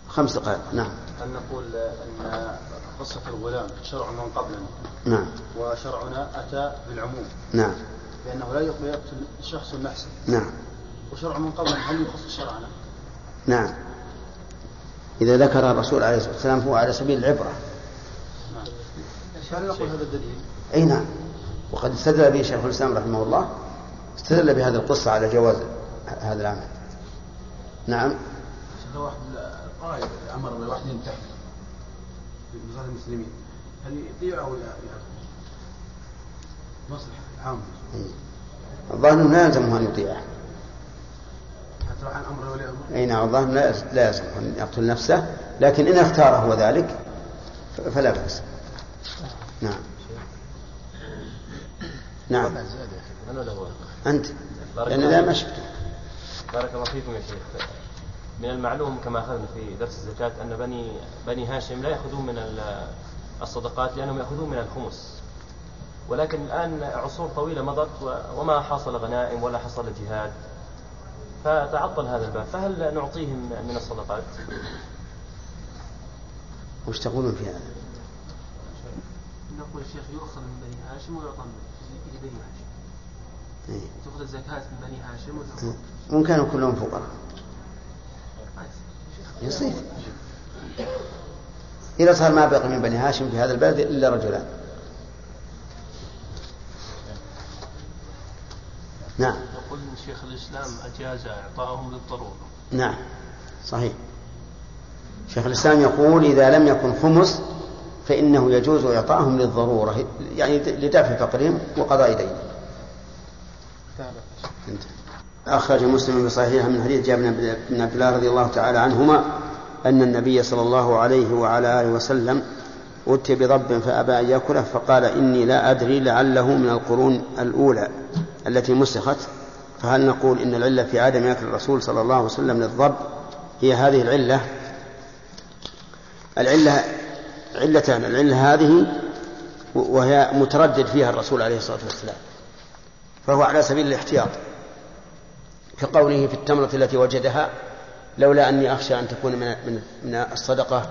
خمس دقائق. نعم. هل نقول أن قصة الغلام شرع من قبلنا نعم. وشرعنا أتى بالعموم. نعم. لأنه لا يقتل شخص نفسه نعم. وشرع من قبلنا هل يخص شرعنا؟ نعم. إذا ذكر الرسول عليه الصلاة والسلام هو على سبيل العبرة. هل نقول هذا الدليل؟ أي نعم. وقد استدل به شيخ الإسلام رحمه الله استدل بهذه القصة على جواز هذا العمل. نعم. شيخ واحد قائد أمر بواحد ينتحر في المسلمين. هل يطيع أو لا؟ مصلحة عامة. الظاهر أنه لا يلزمه أن يطيعه. عن أمر ولي أمر أي نعم الظاهر لا يلزمه أن يقتل نفسه لكن إن اختار هو ذلك فلا بأس. نعم. نعم. لأن الله لا ما. شفته بارك الله فيكم يا شيخ. من المعلوم كما أخذنا في درس الزكاة أن بني بني هاشم لا يأخذون من ال- الصدقات لأنهم يأخذون من الخمس. ولكن الآن عصور طويلة مضت وما حصل غنائم ولا حصل جهاد. فتعطل هذا الباب. فهل نعطيهم من الصدقات؟ وش تقولون في هذا؟ نقول الشيخ يؤخذ من بني هاشم ويعطى من بني هاشم. إيه. تأخذ الزكاة من بني هاشم وتأخذ وإن كانوا كلهم فقراء. يصير. إذا صار ما بقي من بني هاشم في هذا البلد إلا رجلان. نعم. يقول إن شيخ الإسلام أجاز إعطاءهم للضرورة. نعم صحيح. شيخ الإسلام يقول إذا لم يكن خمس فإنه يجوز إعطاءهم للضرورة يعني لدفع فقرهم وقضاء دين انت. أخرج مسلم بصحيحه من حديث جابر بن عبد الله رضي الله تعالى عنهما أن النبي صلى الله عليه وعلى آله وسلم أتي بضب فأبى أن يأكله فقال إني لا أدري لعله من القرون الأولى التي مسخت فهل نقول إن العلة في عدم أكل الرسول صلى الله عليه وسلم للضب هي هذه العلة؟ العلة علتان العلة هذه وهي متردد فيها الرسول عليه الصلاة والسلام فهو على سبيل الاحتياط كقوله في التمرة التي وجدها لولا أني أخشى أن تكون من من من الصدقة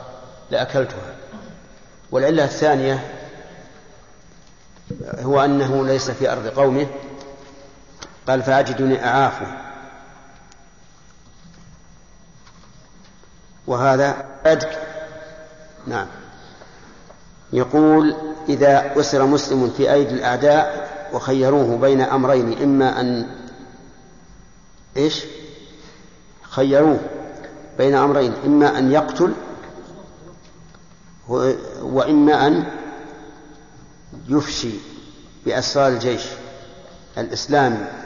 لأكلتها. والعلة الثانية هو أنه ليس في أرض قومه قال فأجدني أعافه. وهذا أدك نعم. يقول إذا أسر مسلم في أيدي الأعداء وخيروه بين أمرين إما أن إيش؟ خيروه بين أمرين إما أن يقتل وإما أن يفشي بأسرار الجيش الإسلامي.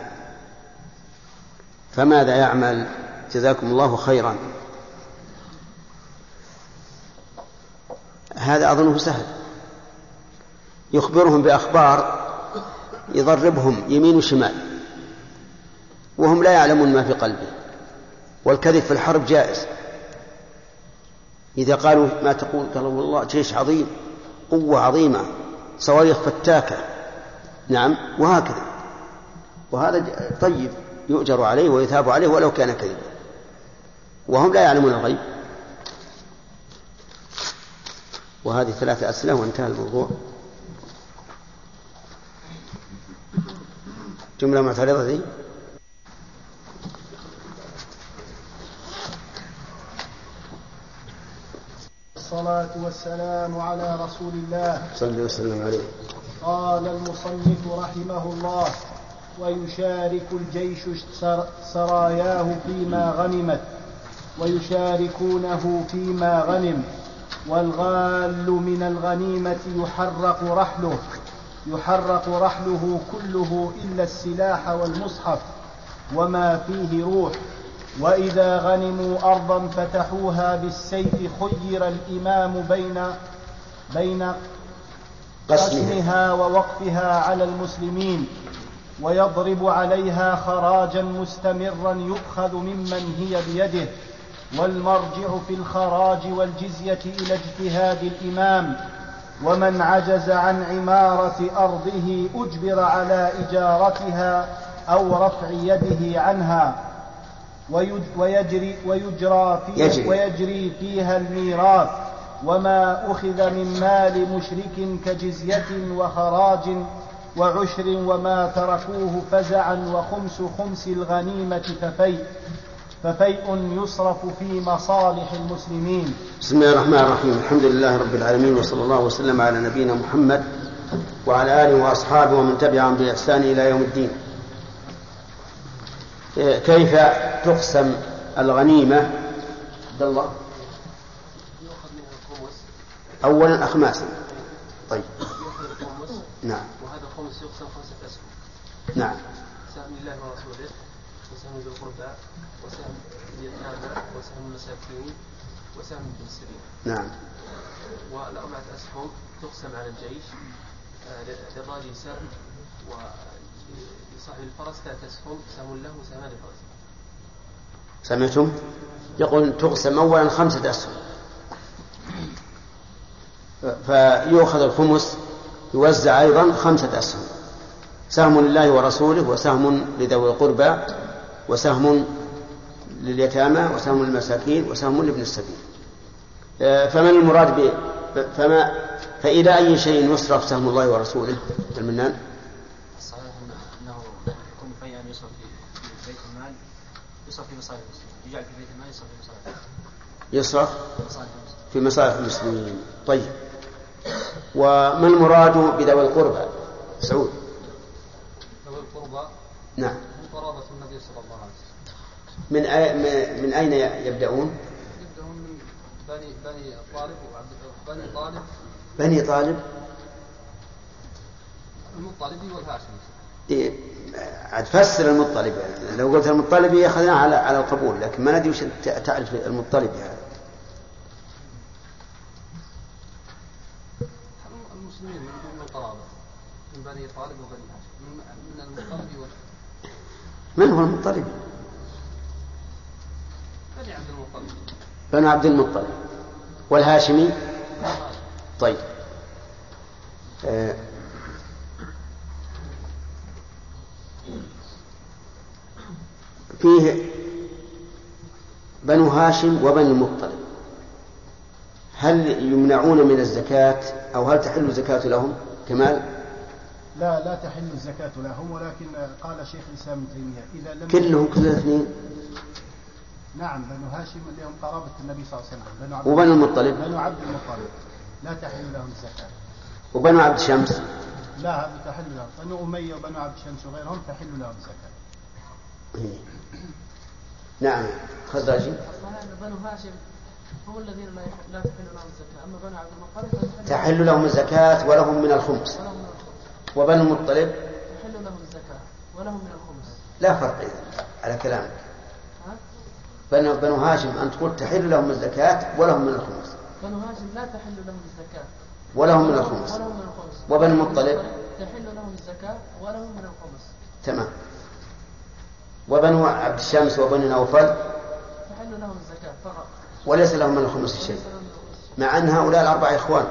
فماذا يعمل؟ جزاكم الله خيرا. هذا أظنه سهل. يخبرهم بأخبار يضربهم يمين وشمال وهم لا يعلمون ما في قلبه والكذب في الحرب جائز. إذا قالوا ما تقول قالوا والله جيش عظيم قوة عظيمة صواريخ فتاكة. نعم وهكذا. وهذا طيب. يؤجر عليه ويثاب عليه ولو كان كذبا. وهم لا يعلمون الغيب. وهذه ثلاثة أسئلة وانتهى الموضوع. جملة معترضة دي؟ الصلاة والسلام على رسول الله. صلى وسلم عليه قال المصنف رحمه الله. ويشارك الجيش سراياه فيما غنمت ويشاركونه فيما غنم. والغال من الغنيمة يحرق رحله يحرق رحله كله إلا السلاح والمصحف وما فيه روح. وإذا غنموا أرضا فتحوها بالسيف خير الإمام بين بين قسمها ووقفها على المسلمين. ويضرب عليها خراجا مستمرا يؤخذ ممن هي بيده. والمرجع في الخراج والجزية إلى اجتهاد الإمام. ومن عجز عن عمارة أرضه أجبر على إجارتها أو رفع يده عنها. ويجري ويجرى فيها, يجري. ويجري فيها الميراث. وما أخذ من مال مشرك كجزية وخراج وعشر وما تركوه فزعا وخمس خمس الغنيمة ففيء ففيء يصرف في مصالح المسلمين. بسم الله الرحمن الرحيم. الحمد لله رب العالمين وصلى الله وسلم على نبينا محمد وعلى آله وأصحابه ومن تبعهم بإحسان إلى يوم الدين. كيف تقسم الغنيمة؟ عبد الله. أولا أخماسا. طيب. نعم. يقسم خمسة أسهم نعم. سهم الله ورسوله وسهم ذي القربى وسهم اليتامى وسهم المساكين وسهم ابن السبيل نعم. والأربعة أسهم تقسم على الجيش آه، للراجل سهم ولصاحب الفرس ثلاثة أسهم سهم له وسهمان للفرس سمعتم؟ يقول تقسم أولا خمسة أسهم. فيؤخذ الخمس يوزع أيضا خمسة أسهم. سهم لله ورسوله وسهم لذوي القربى وسهم لليتامى وسهم للمساكين وسهم لابن السبيل. آه، فمن المراد ب فما فإلى أي شيء يصرف سهم الله ورسوله؟ المنان. أنه فيئا يصرف في بيت المال يصرف في مصالح المسلمين يجعل في بيت المال يصرف في مصالح يصرف في مصالح المسلمين. طيب. وما المراد بذوي القربى؟ سعود. ذوي القربى؟ نعم. من قرابة النبي صلى الله عليه وسلم. من أي من أين يبدأون؟ يبدأون من بني بني طالب وعبد بني طالب. بني طالب. المطلبي والهاشمي. إيه، عاد فسر المطلب. يعني لو قلت المطلبي أخذنا على على القبول لكن ما ندري وش تعرف المطلبي هذا المسلمين يريدون من القرابة من بني طالب وبني هاشم من وال من هو المطلبي؟ بني عبد المطلب. بنو عبد المطلب. والهاشمي؟ طيب. آه، فيه بنو هاشم وبني المطلب. هل يمنعون من الزكاة أو هل تحل الزكاة لهم؟ كمال؟ لا لا تحل الزكاة لهم ولكن قال شيخ الإسلام ابن تيمية إذا لم كلهم كل الاثنين نعم بنو هاشم اللي هم قرابة النبي صلى الله عليه وسلم بنو عبد وبنو المطلب. بنو عبد المطلب. لا تحل لهم الزكاة. وبنو عبد شمس لا هذا تحل لهم. بنو أمية وبنو عبد شمس وغيرهم تحل لهم الزكاة. إيه. نعم. خزاجي بنو هاشم هم الذين لا تحل لهم الزكاة. أما بنو عبد المطلب تحل لهم الزكاة ولهم من الخمس. ولهم من الخمس. وبنو المطلب تحل لهم الزكاة ولهم من الخمس. لا فرق إذن على كلامك؟ بنو, بنو هاشم أن تقول تحل لهم الزكاة ولهم من الخمس. بنو هاشم لا تحل لهم الزكاة. ولهم من الخمس. ولهم من الخمس. وبنو المطلب تحل لهم الزكاة ولهم من الخمس. تمام. وبنو عبد الشمس وبنو نوفل تحل لهم الزكاة فقط. وليس لهم من الخمس شيء. مع أن هؤلاء الأربعة إخوان.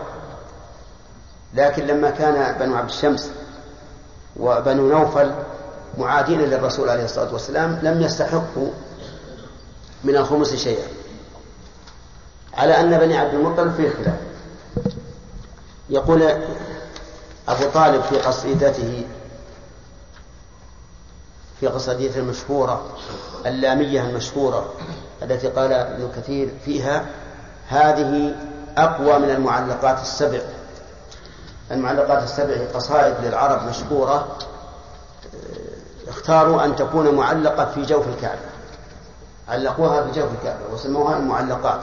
لكن لما كان بنو عبد الشمس وبنو نوفل معادين للرسول عليه الصلاة والسلام لم يستحقوا من الخمس شيئا. على أن بني عبد المطلب فيه خلاف. يقول أبو طالب في قصيدته في قصيدته المشهورة اللامية المشهورة التي قال ابن كثير فيها هذه أقوى من المعلقات السبع. المعلقات السبع قصائد للعرب مشهورة آه، اختاروا أن تكون معلقة في جوف الكعبة. علقوها في جوف الكعبة وسموها المعلقات.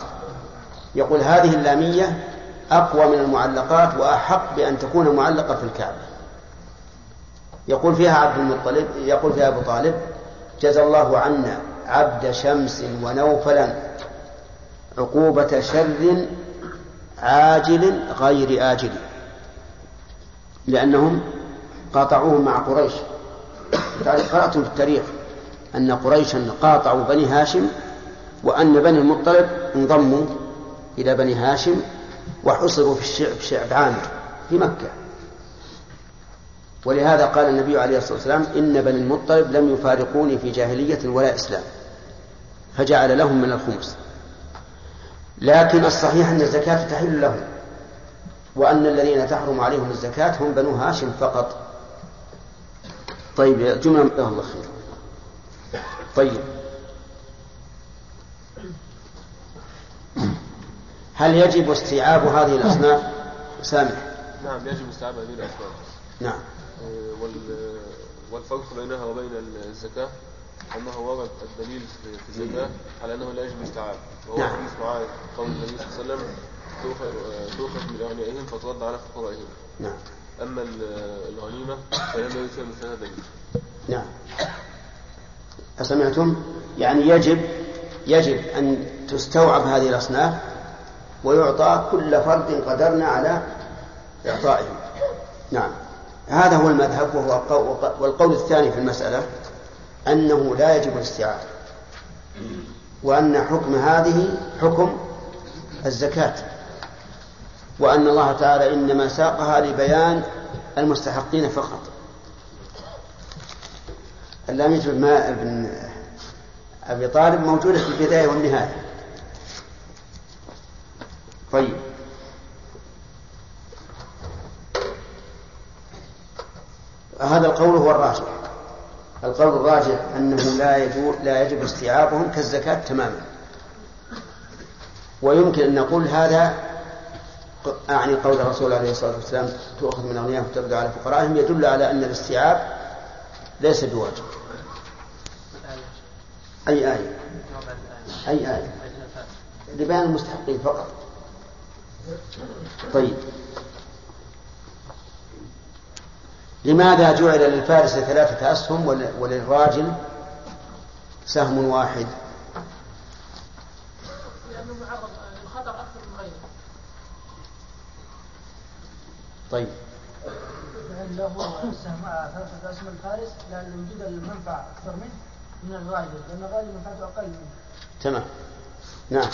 يقول هذه اللامية أقوى من المعلقات وأحق بأن تكون معلقة في الكعبة. يقول فيها عبد المطلب يقول فيها أبو طالب جزى الله عنا عبد شمس ونوفلا عقوبة شر عاجل غير آجل. لأنهم قاطعوهم مع قريش. قرأتم في التاريخ أن قريشا قاطعوا بني هاشم وأن بني المطلب انضموا إلى بني هاشم وحصروا في الشعب شعب عامر في مكة. ولهذا قال النبي عليه الصلاة والسلام إن بني المطلب لم يفارقوني في جاهلية ولا إسلام فجعل لهم من الخمس. لكن الصحيح أن الزكاة تحل لهم. وأن الذين تحرم عليهم الزكاة هم بنو هاشم فقط. طيب جملة الله خير. طيب. هل يجب استيعاب هذه الأصناف؟ سامح. نعم يجب استيعاب هذه الأسباب نعم. وال- والفرق بينها وبين الزكاة أنه ورد الدليل في- في الزكاة على أنه لا يجب استيعاب. وهو نعم. حديث معاذ قول النبي صلى الله عليه وسلم تؤخذ من أغنيائهم فترد على فقرائهم نعم. أما ال- الغنيمة فلم يرد فيها مثل هذا الدليل نعم. أسمعتم؟ يعني يجب يجب أن تستوعب هذه الأصناف ويعطى كل فرد قدرنا على إعطائه نعم. هذا هو المذهب وهو القول والقول الثاني في المسألة أنه لا يجب الاستيعاب وأن حكم هذه حكم الزكاة. وأن الله تعالى إنما ساقها لبيان المستحقين فقط. اللامية بن ابن أبي طالب موجودة في البداية والنهاية. طيب. هذا القول هو الراجح. القول الراجح أنه لا يجوز لا يجب استيعابهم كالزكاة تماما. ويمكن أن نقول هذا أعني قول الرسول عليه الصلاة والسلام تؤخذ من أغنياءهم وتبدو على فقرائهم يدل على أن الاستيعاب ليس بواجب. أي آية؟ أي آية؟ لبيان المستحقين فقط. طيب. لماذا جعل للفارس ثلاثة أسهم ول- وللراجل سهم واحد لأنه معرض للخطر أكثر من غيره طيب. له السهم ثلاثة أسهم الفارس لأن وجود المنفعة أكثر منه من الغالب لأن الغالب منفعته أقل منه. تمام. نعم.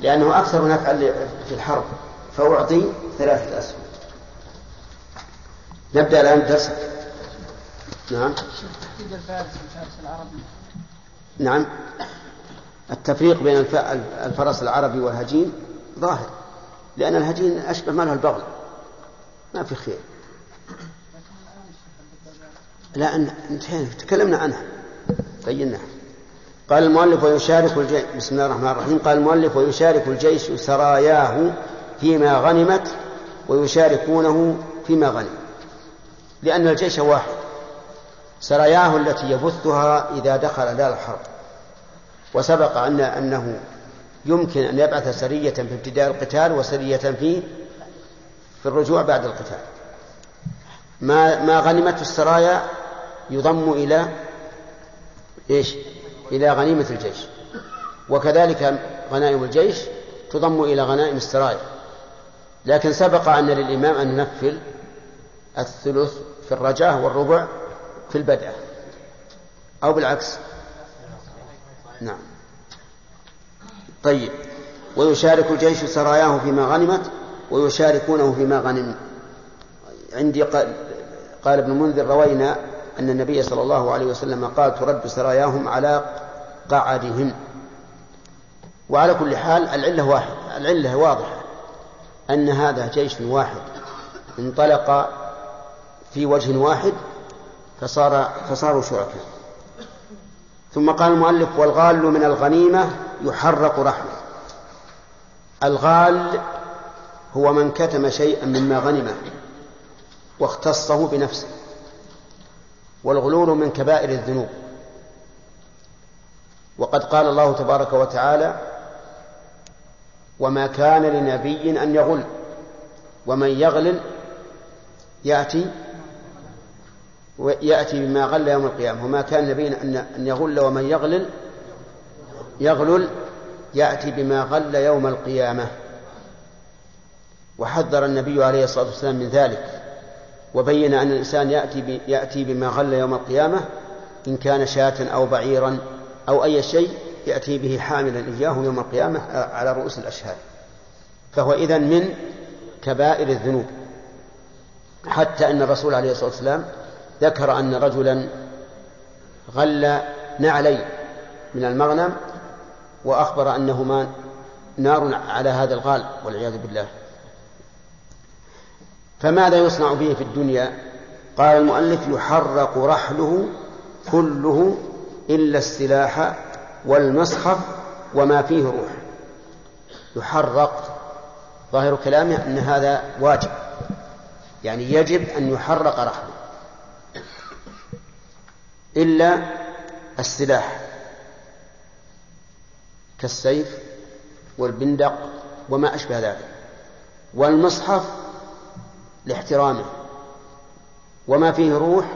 لأنه أكثر نفعا في الحرب فأعطي ثلاثة أسهم نبدأ الآن الدرس نعم. تحديد الفارس والفارس العربي نعم. التفريق بين الف- الفرس العربي والهجين ظاهر لأن الهجين أشبه ما له البغل. ما في خير. لا انتهينا تكلمنا عنها. بيناها قال المؤلف ويشارك الجيش بسم الله الرحمن الرحيم. قال المؤلف ويشارك الجيش سراياه فيما غنمت ويشاركونه فيما غنم. لأن الجيش واحد. سراياه التي يبثها إذا دخل دار الحرب. وسبق أن أنه يمكن أن يبعث سرية في ابتداء القتال وسرية في في الرجوع بعد القتال. ما ما غنمته السرايا يضم إلى إيش؟ إلى غنيمة الجيش. وكذلك غنائم الجيش تضم إلى غنائم السرايا. لكن سبق أن للإمام أن ينفل الثلث في الرجاء والربع في البدء. أو بالعكس. نعم. طيب. ويشارك الجيش سراياه فيما غنمت ويشاركونه فيما غنم. عندي قال, قال ابن منذر روينا أن النبي صلى الله عليه وسلم قال ترد سراياهم على قعدهم. وعلى كل حال العلة واحد العلة واضحة أن هذا جيش واحد. انطلق في وجه واحد فصار فصاروا شركاء. ثم قال المؤلف والغال من الغنيمة يحرق رحمه. الغال هو من كتم شيئا مما غنمه واختصه بنفسه والغلول من كبائر الذنوب. وقد قال الله تبارك وتعالى وما كان لنبي أن يغل ومن يغلل يأتي يأتي بما غل يوم القيامة. وما كان نبي أن يغل ومن يغلل يغلل يأتي بما غل يوم القيامة. وحذر النبي عليه الصلاة والسلام من ذلك وبين أن الإنسان يأتي يأتي بما غل يوم القيامة إن كان شاة أو بعيرا أو أي شيء يأتي به حاملا إياه يوم القيامة على رؤوس الأشهاد. فهو إذن من كبائر الذنوب. حتى أن الرسول عليه الصلاة والسلام ذكر أن رجلا غل نعلي من المغنم وأخبر أنهما نار على هذا الغال والعياذ بالله. فماذا يصنع به في الدنيا؟ قال المؤلف يحرق رحله كله إلا السلاح والمصحف وما فيه روح. يحرق. ظاهر كلامه أن هذا واجب. يعني يجب أن يحرق رحله. إلا السلاح. كالسيف والبندق وما أشبه ذلك. والمصحف لاحترامه. وما فيه روح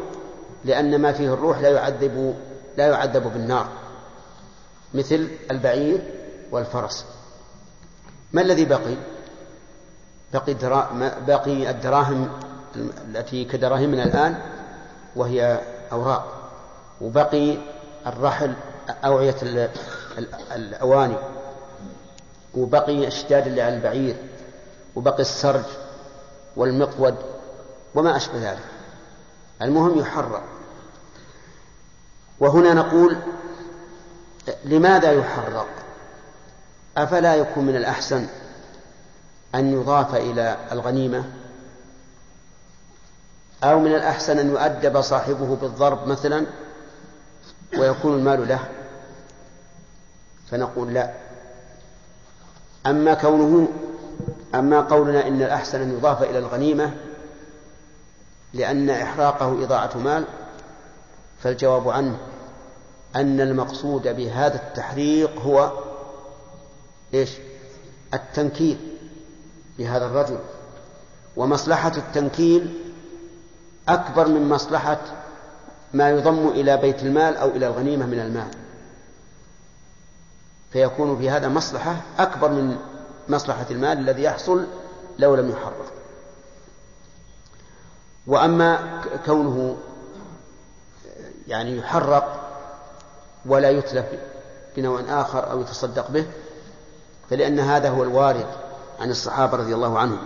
لأن ما فيه الروح لا يعذب لا يعذب بالنار مثل البعير والفرس. ما الذي بقي؟ بقي باقي الدراهم التي كدراهمنا الآن وهي أوراق. وبقي الرحل أوعية الأواني. وبقي الشداد اللي على البعير وبقي السرج. والمقود وما أشبه ذلك. المهم يحرق وهنا نقول لماذا يحرق أفلا يكون من الأحسن أن يضاف إلى الغنيمة؟ أو من الأحسن أن يؤدب صاحبه بالضرب مثلا ويكون المال له؟ فنقول لا. أما كونه أما قولنا إن الأحسن أن يضاف إلى الغنيمة لأن إحراقه إضاعة مال فالجواب عنه أن المقصود بهذا التحريق هو إيش؟ التنكيل بهذا الرجل. ومصلحة التنكيل أكبر من مصلحة ما يضم إلى بيت المال أو إلى الغنيمة من المال. فيكون في هذا مصلحة أكبر من مصلحة المال الذي يحصل لو لم يحرق وأما كونه يعني يحرق ولا يتلف بنوع آخر أو يتصدق به فلأن هذا هو الوارد عن الصحابة رضي الله عنهم.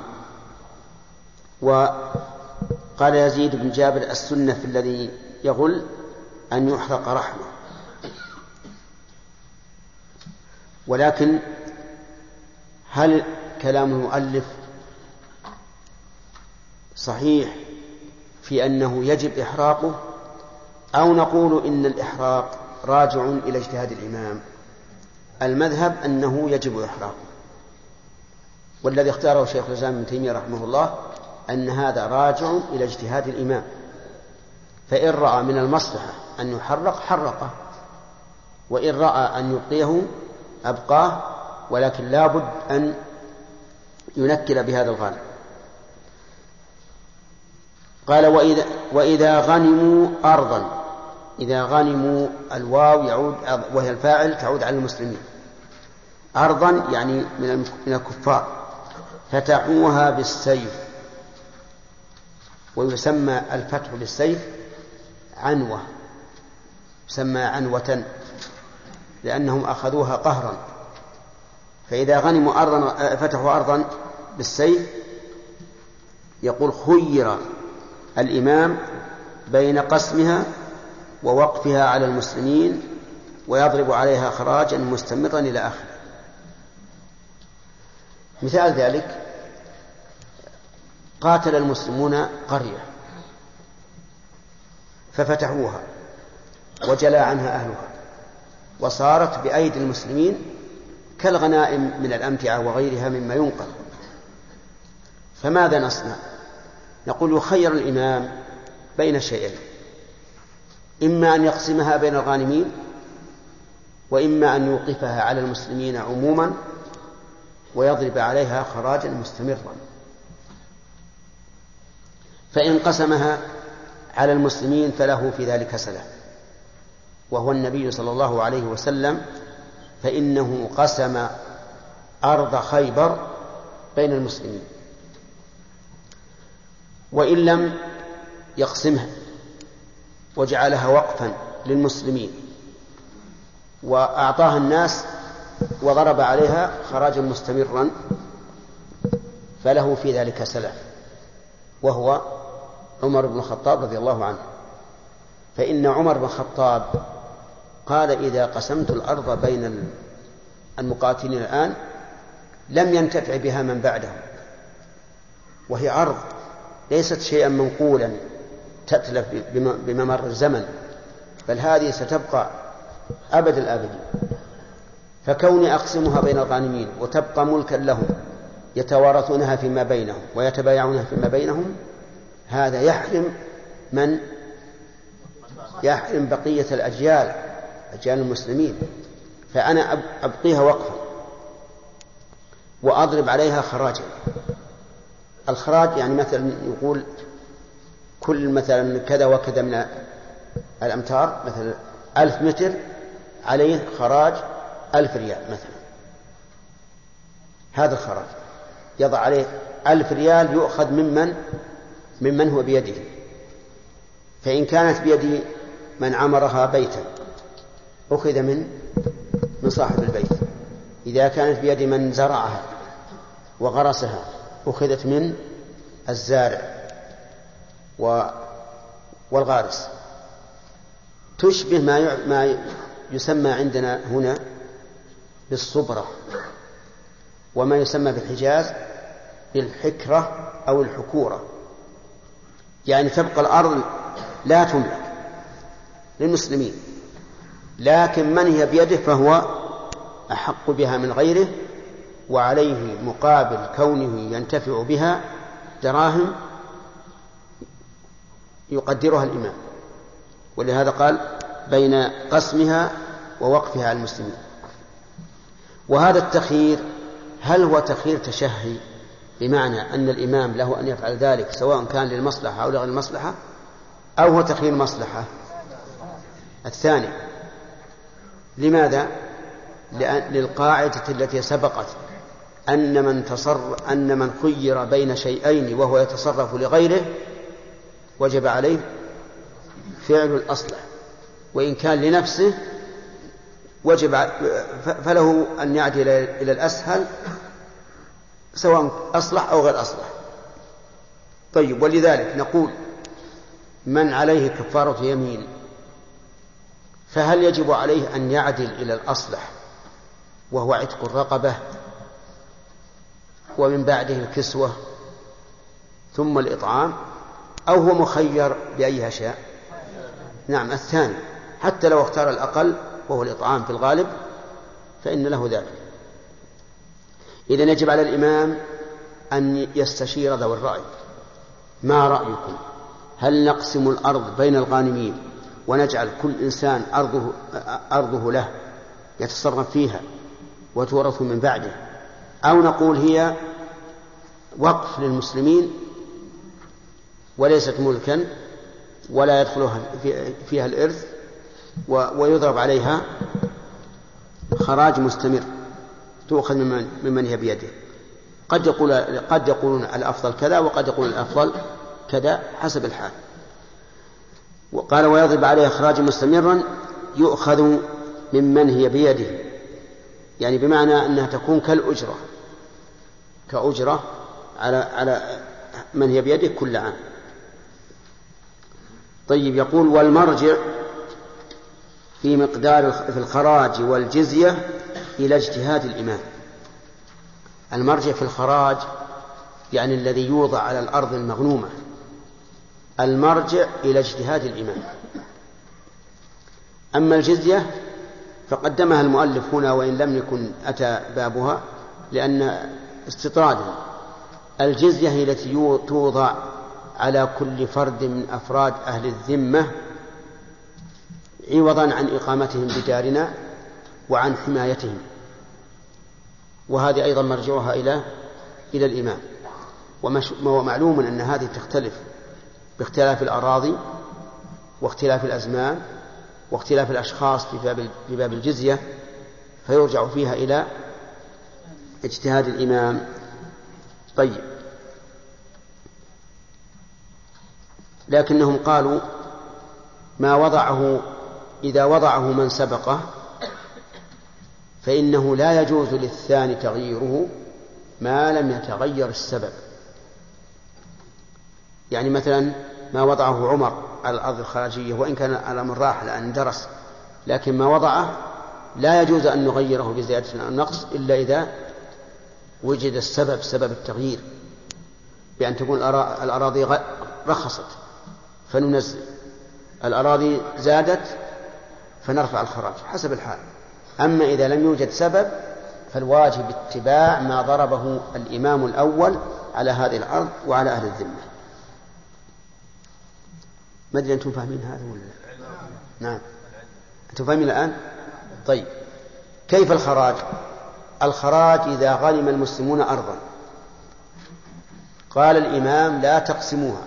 قال يزيد بن جابر السنة في الذي يغل أن يحرق رحمه. ولكن هل كلام المؤلف صحيح في أنه يجب إحراقه؟ أو نقول إن الإحراق راجع إلى اجتهاد الإمام؟ المذهب أنه يجب إحراقه. والذي اختاره شيخ الإسلام ابن تيمية رحمه الله أن هذا راجع إلى اجتهاد الإمام. فإن رأى من المصلحة أن يحرق حرقه. وإن رأى أن يبقيه أبقاه. ولكن لا بد أن ينكل بهذا الغالب. قال وإذا, وإذا غنموا أرضا إذا غنموا الواو يعود وهي الفاعل تعود على المسلمين. أرضا يعني من الكفار. فتحوها بالسيف. ويسمى الفتح بالسيف عنوة. يسمى عنوة. لأنهم أخذوها قهرا. فإذا غنموا أرضا فتحوا أرضا بالسيف يقول خير الإمام بين قسمها ووقفها على المسلمين ويضرب عليها خراجا مستمرا إلى آخره. مثال ذلك قاتل المسلمون قرية ففتحوها وجلى عنها أهلها وصارت بأيدي المسلمين كالغنائم من الأمتعة وغيرها مما ينقل. فماذا نصنع؟ نقول يخير الإمام بين شيئين. إما أن يقسمها بين الغانمين وإما أن يوقفها على المسلمين عموما ويضرب عليها خراجا مستمرا. فإن قسمها على المسلمين فله في ذلك سلف. وهو النبي صلى الله عليه وسلم فإنه قسم أرض خيبر بين المسلمين. وإن لم يقسمها وجعلها وقفا للمسلمين. وأعطاها الناس وضرب عليها خراجا مستمرا فله في ذلك سلف وهو عمر بن الخطاب رضي الله عنه. فإن عمر بن الخطاب قال إذا قسمت الأرض بين المقاتلين الآن لم ينتفع بها من بعدهم. وهي أرض ليست شيئا منقولا تتلف بممر الزمن بل هذه ستبقى أبد الآبدين. فكوني أقسمها بين الغانمين وتبقى ملكا لهم يتوارثونها فيما بينهم ويتبايعونها فيما بينهم هذا يحرم من؟ يحرم بقية الأجيال. أجيال المسلمين فأنا أبقيها وقفا وأضرب عليها خراجا. الخراج يعني مثلا يقول كل مثلا كذا وكذا من الأمتار مثلا ألف متر عليه خراج ألف ريال مثلا. هذا الخراج يضع عليه ألف ريال يؤخذ ممن ممن هو بيده. فإن كانت بيد من عمرها بيتا. أخذ من من صاحب البيت. إذا كانت بيد من زرعها وغرسها أخذت من الزارع والغارس. تشبه ما ما يسمى عندنا هنا بالصبرة وما يسمى في الحجاز بالحكرة أو الحكورة. يعني تبقى الأرض لا تملك للمسلمين. لكن من هي بيده فهو أحق بها من غيره وعليه مقابل كونه ينتفع بها دراهم يقدرها الإمام. ولهذا قال بين قسمها ووقفها على المسلمين. وهذا التخيير هل هو تخيير تشهي؟ بمعنى أن الإمام له أن يفعل ذلك سواء كان للمصلحة أو لغير المصلحة أو هو تخيير مصلحة؟ الثاني. لماذا؟ للقاعدة التي سبقت أن من تصر أن من خير بين شيئين وهو يتصرف لغيره وجب عليه فعل الأصلح وإن كان لنفسه وجب فله أن يعدل إلى الأسهل سواء أصلح أو غير أصلح طيب ولذلك نقول من عليه كفارة يمين فهل يجب عليه أن يعدل إلى الأصلح وهو عتق الرقبة ومن بعده الكسوة ثم الإطعام أو هو مخير بأيها شاء نعم الثاني. حتى لو اختار الأقل وهو الإطعام في الغالب فإن له ذلك. إذا يجب على الإمام أن يستشير ذوي الرأي. ما رأيكم؟ هل نقسم الأرض بين الغانمين ونجعل كل إنسان أرضه, أرضه له يتصرف فيها وتورث من بعده. أو نقول هي وقف للمسلمين وليست ملكا ولا يدخلها فيها الإرث ويضرب عليها خراج مستمر تؤخذ ممن, ممن هي بيده. قد يقول قد يقولون الأفضل كذا وقد يقول الأفضل كذا حسب الحال. وقال ويضرب عليه إخراجا مستمرا يؤخذ ممن هي بيده. يعني بمعنى أنها تكون كالأجرة. كأجرة على على من هي بيده كل عام. طيب يقول والمرجع في مقدار في الخراج والجزية إلى اجتهاد الإمام. المرجع في الخراج يعني الذي يوضع على الأرض المغنومة. المرجع إلى اجتهاد الإمام. أما الجزية فقدمها المؤلف هنا وإن لم يكن أتى بابها لأن استطرادا. الجزية التي توضع على كل فرد من أفراد أهل الذمة عوضا عن إقامتهم بدارنا وعن حمايتهم. وهذه أيضا مرجعها إلى إلى الإمام. ومعلوم أن هذه تختلف باختلاف الأراضي واختلاف الأزمان واختلاف الأشخاص في باب الجزية فيرجع فيها إلى اجتهاد الإمام. طيب. لكنهم قالوا ما وضعه إذا وضعه من سبقه فإنه لا يجوز للثاني تغييره ما لم يتغير السبب. يعني مثلا ما وضعه عمر على الأرض الخارجية وإن كان الأمر راح لأن درس. لكن ما وضعه لا يجوز أن نغيره بزيادة أو نقص إلا إذا وجد السبب سبب التغيير. بأن تكون الأراضي رخصت فننزل. الأراضي زادت فنرفع الخراج. حسب الحال. أما إذا لم يوجد سبب فالواجب اتباع ما ضربه الإمام الأول على هذه الأرض وعلى أهل الذمة. ما أدري أنتم فاهمين هذا ولا نعم. أنتم فاهمين الآن؟ طيب. كيف الخراج؟ الخراج إذا غنم المسلمون أرضا. قال الإمام لا تقسموها.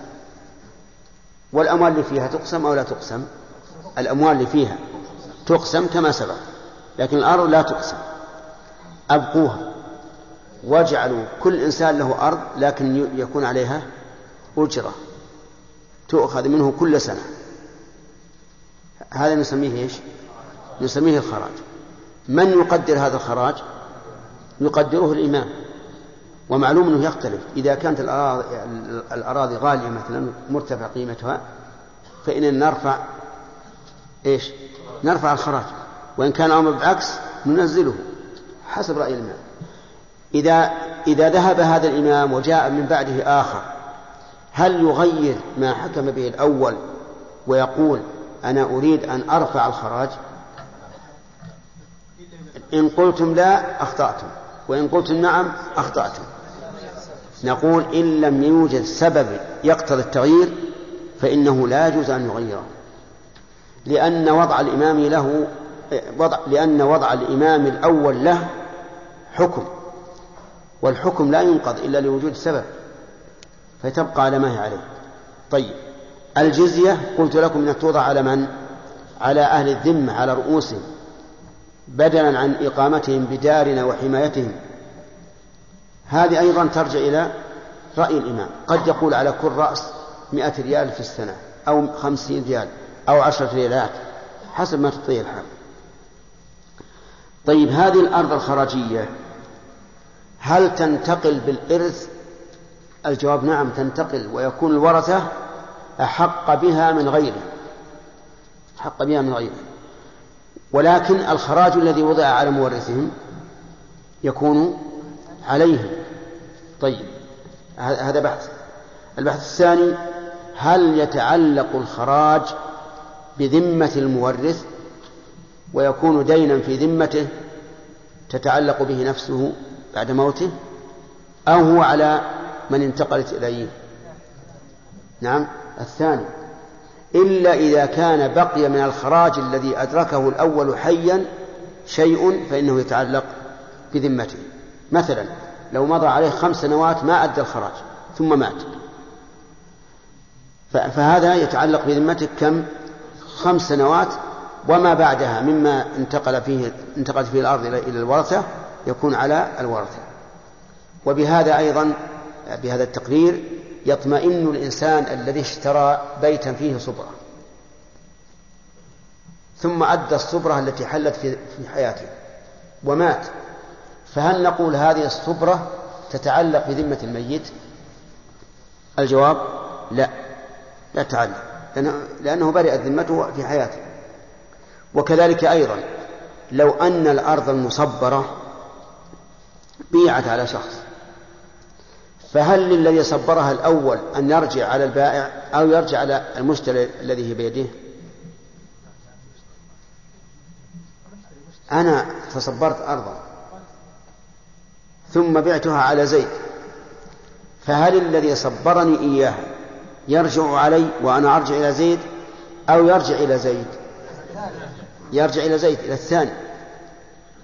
والأموال اللي فيها تقسم أو لا تقسم؟ الأموال اللي فيها تقسم كما سبق. لكن الأرض لا تقسم. أبقوها. واجعلوا كل إنسان له أرض لكن يكون عليها أجرة. تؤخذ منه كل سنة. هذا نسميه إيش؟ نسميه الخراج. من يقدر هذا الخراج؟ يقدره الإمام. ومعلوم أنه يختلف. إذا كانت الأراضي, الأراضي غالية مثلا مرتفع قيمتها فإننا نرفع إيش؟ نرفع الخراج. وإن كان الأمر بالعكس ننزله حسب رأي الإمام. إذا إذا ذهب هذا الإمام وجاء من بعده آخر هل يغير ما حكم به الأول ويقول أنا أريد أن أرفع الخراج؟ إن قلتم لا أخطأتم. وإن قلتم نعم أخطأتم. نقول إن لم يوجد سبب يقتضي التغيير فإنه لا يجوز أن يغيره. لأن وضع الإمام له وضع لأن وضع الإمام الأول له حكم والحكم لا ينقض إلا لوجود سبب. فتبقى على ما هي عليه. طيب الجزية قلت لكم أنها توضع على من؟ على أهل الذمة على رؤوسهم بدلا عن إقامتهم بدارنا وحمايتهم. هذه أيضا ترجع إلى رأي الإمام. قد يقول على كل رأس مئة ريال في السنة أو خمسين ريال أو عشرة ريالات حسب ما تطيع الحال. طيب هذه الأرض الخراجية هل تنتقل بالإرث الجواب نعم تنتقل ويكون الورثة أحق بها من غيره. أحق بها من غيره. ولكن الخراج الذي وضع على مورثهم يكون عليهم. طيب هذا بحث. البحث الثاني هل يتعلق الخراج بذمة المورث ويكون دينا في ذمته تتعلق به نفسه بعد موته أو هو على من انتقلت إليه. نعم. الثاني إلا إذا كان بقي من الخراج الذي أدركه الأول حيا شيء فإنه يتعلق بذمته. مثلا لو مضى عليه خمس سنوات ما أدى الخراج ثم مات. فهذا يتعلق بذمتك كم؟ خمس سنوات وما بعدها مما انتقل فيه انتقلت فيه الأرض إلى الورثة يكون على الورثة. وبهذا أيضا بهذا التقرير يطمئن الإنسان الذي اشترى بيتا فيه صبرة. ثم أدى الصبرة التي حلت في حياته ومات. فهل نقول هذه الصبرة تتعلق بذمة الميت؟ الجواب لا لا تتعلق لأنه برئت ذمته في حياته. وكذلك أيضا لو أن الأرض المصبرة بيعت على شخص فهل للذي صبرها الأول أن يرجع على البائع أو يرجع على المشتري الذي هي بيده؟ أنا تصبرت أرضا. ثم بعتها على زيد. فهل الذي صبرني إياها يرجع علي وأنا أرجع إلى زيد أو يرجع إلى زيد؟ يرجع إلى زيد إلى الثاني.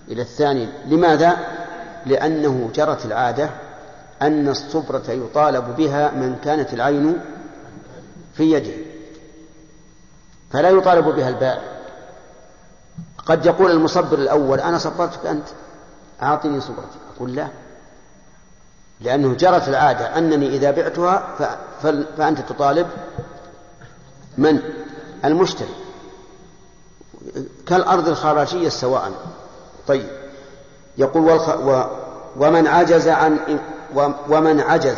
إلى الثاني. لماذا؟ لأنه جرت العادة أن الصبرة يطالب بها من كانت العين في يده فلا يطالب بها البائع قد يقول المصبر الأول أنا صبرتك أنت؟ أعطني صبرتك. أقول لا لأنه جرت العادة أنني إذا بعتها فأنت تطالب من؟ المشتري. كالأرض الخراجية سواء. طيب يقول والخ... و... ومن عجز عن ومن عجز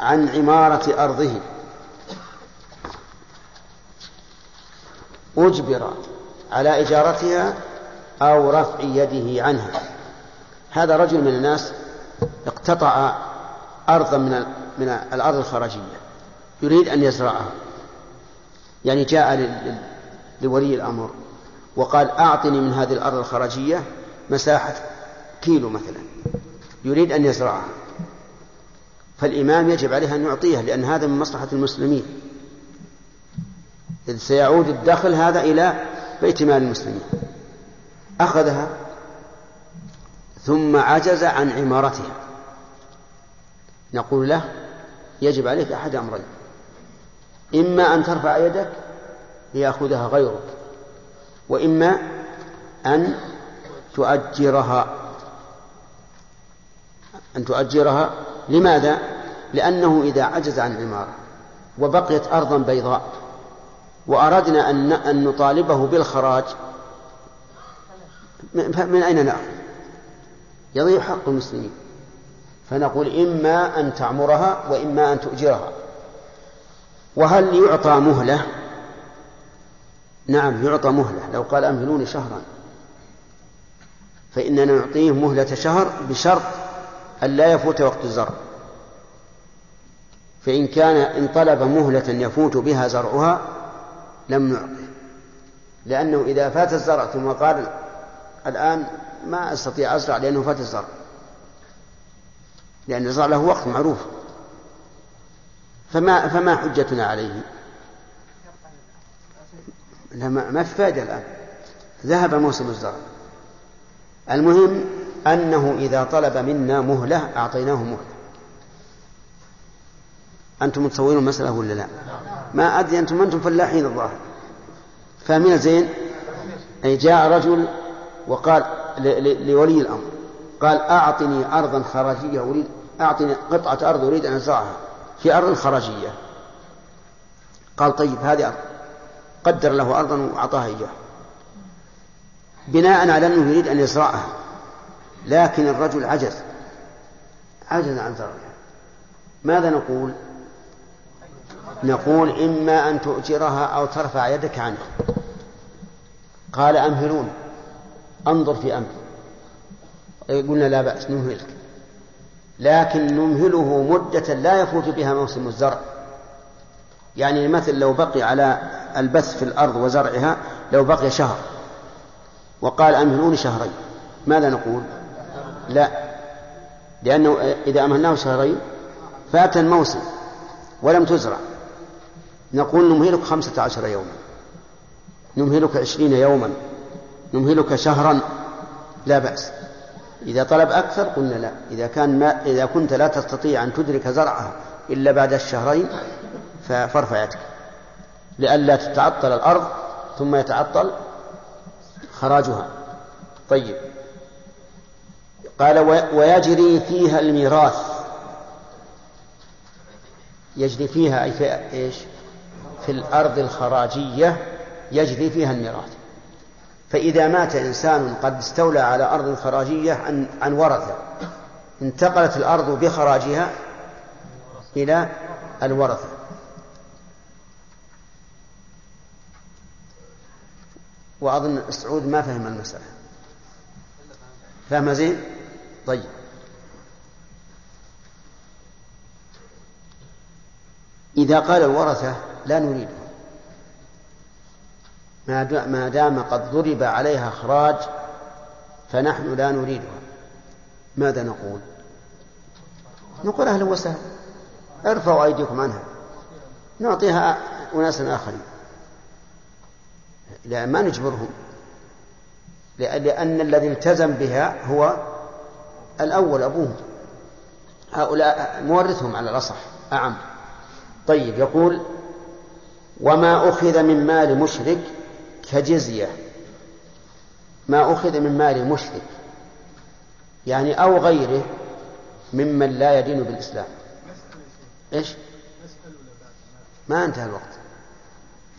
عن عمارة أرضه. أجبر على إجارتها أو رفع يده عنها. هذا رجل من الناس اقتطع أرضا من من الأرض الخراجية يريد أن يزرعها. يعني جاء لولي الأمر وقال أعطني من هذه الأرض الخراجية مساحة كيلو مثلا. يريد أن يزرعها. فالإمام يجب عليه أن يعطيه لأن هذا من مصلحة المسلمين. إذ سيعود الدخل هذا إلى بيت مال المسلمين. أخذها ثم عجز عن عمارتها. نقول له يجب عليك أحد أمرين. إما أن ترفع يدك ليأخذها غيرك وإما أن تؤجرها. أن تؤجرها. لماذا؟ لأنه إذا عجز عن العمارة وبقيت أرضا بيضاء وأردنا أن أن نطالبه بالخراج من أين نأخذ؟ يضيع حق المسلمين. فنقول إما أن تعمرها وإما أن تؤجرها. وهل يعطى مهلة؟ نعم يعطى مهلة. لو قال أمهلوني شهرا. فإننا نعطيه مهلة شهر بشرط أن لا يفوت وقت الزرع. فإن كان إن طلب مهلة يفوت بها زرعها لم نعطه لأنه إذا فات الزرع ثم قال الآن ما أستطيع أزرع لأنه فات الزرع. لأن الزرع له وقت معروف. فما فما حجتنا عليه؟ ما في فائدة الآن. ذهب موسم الزرع. المهم أنه إذا طلب منا مهلة أعطيناه مهلة. أنتم متصورون المسألة ولا لا؟ ما أدري أنتم أنتم فلاحين الظاهر. فاهمين زين؟ أي جاء رجل وقال لولي الأمر قال أعطني أرضا خراجية أريد أعطني قطعة أرض أريد أن أزرعها. في أرض خراجية. قال طيب هذه أرض. قدر له أرضا وأعطاها إياه بناء على أنه يريد أن يزرعها. لكن الرجل عجز. عجز عن زرعها ماذا نقول؟ نقول إما أن تؤجرها أو ترفع يدك عنه. قال أمهلون. انظر في أمر. قلنا لا بأس نمهلك. لكن نمهله مدة لا يفوت بها موسم الزرع. يعني مثل لو بقي على البث في الأرض وزرعها لو بقي شهر. وقال أمهلوني شهرين. ماذا نقول؟ لا. لأنه إذا أمهلناه شهرين فات الموسم ولم تزرع. نقول نمهلك خمسة عشر يوما. نمهلك عشرين يوما. نمهلك شهرا. لا بأس. إذا طلب أكثر قلنا لا. إذا كان ما إذا كنت لا تستطيع أن تدرك زرعها إلا بعد الشهرين فارفع يدك. لئلا تتعطل الأرض ثم يتعطل خراجها. طيب. قال ويجري فيها الميراث. يجري فيها أي في إيش؟ في الأرض الخراجية يجري فيها الميراث. فإذا مات إنسان قد استولى على أرض خراجية عن عن ورثة. انتقلت الأرض بخراجها إلى الورثة. وأظن سعود ما فهم المسألة. فهم زين؟ طيب. إذا قال الورثة لا نريده. ما دام قد ضرب عليها إخراج فنحن لا نريدها. ماذا نقول؟ نقول أهلا وسهلا ارفعوا أيديكم عنها. نعطيها أناس آخرين. لا ما نجبرهم. لأن الذي التزم بها هو الأول أبوهم هؤلاء مورثهم على الأصح. أعم. طيب يقول وما أخذ من مال مشرك كجزية. ما أخذ من مال مشرك. يعني أو غيره ممن لا يدين بالإسلام. إيش؟ ما انتهى الوقت.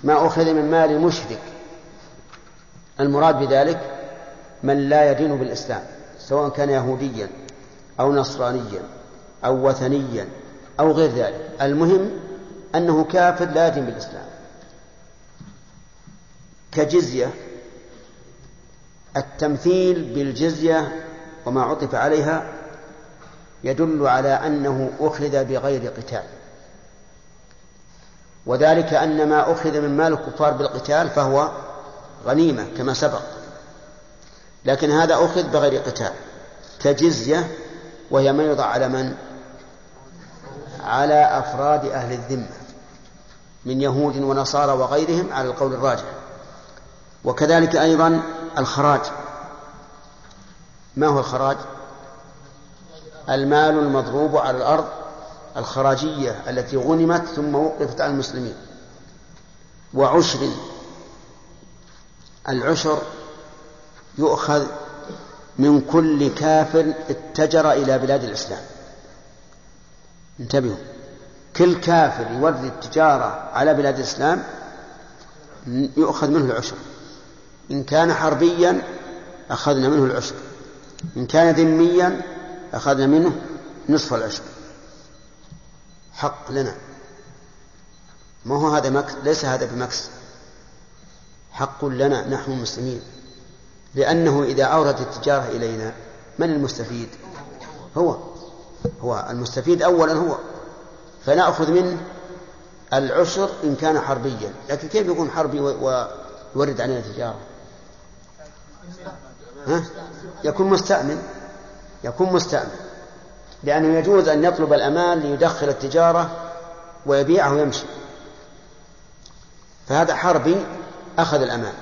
ما أخذ من مال مشرك. المراد بذلك من لا يدين بالإسلام. سواء كان يهوديا أو نصرانيا أو وثنيا أو غير ذلك. المهم أنه كافر لا يدين بالإسلام. كجزية التمثيل بالجزية وما عطف عليها يدل على أنه أخذ بغير قتال. وذلك أن ما أخذ من مال الكفار بالقتال فهو غنيمة كما سبق. لكن هذا أخذ بغير قتال كجزية وهي ما يوضع على من؟ على أفراد أهل الذمة من يهود ونصارى وغيرهم على القول الراجح. وكذلك أيضا الخراج. ما هو الخراج؟ المال المضروب على الأرض الخراجية التي غنمت ثم وقفت على المسلمين. وعشر العشر يؤخذ من كل كافر اتجر إلى بلاد الإسلام. انتبهوا. كل كافر يورد التجارة على بلاد الإسلام يؤخذ منه العشر. إن كان حربيا أخذنا منه العشر. إن كان ذميا أخذنا منه نصف العشر. حق لنا. ما هو هذا مكس؟ ليس هذا بمكس. حق لنا نحن المسلمين لأنه إذا أورد التجارة إلينا من المستفيد؟ هو. هو. المستفيد أولا هو. فنأخذ منه العشر إن كان حربيا. لكن كيف يكون حربي ويورد علينا تجارة؟ ها؟ يكون مستأمن. يكون مستأمن. لأنه يجوز أن يطلب الأمان ليدخل التجارة ويبيعه ويمشي. فهذا حربي أخذ الأمان.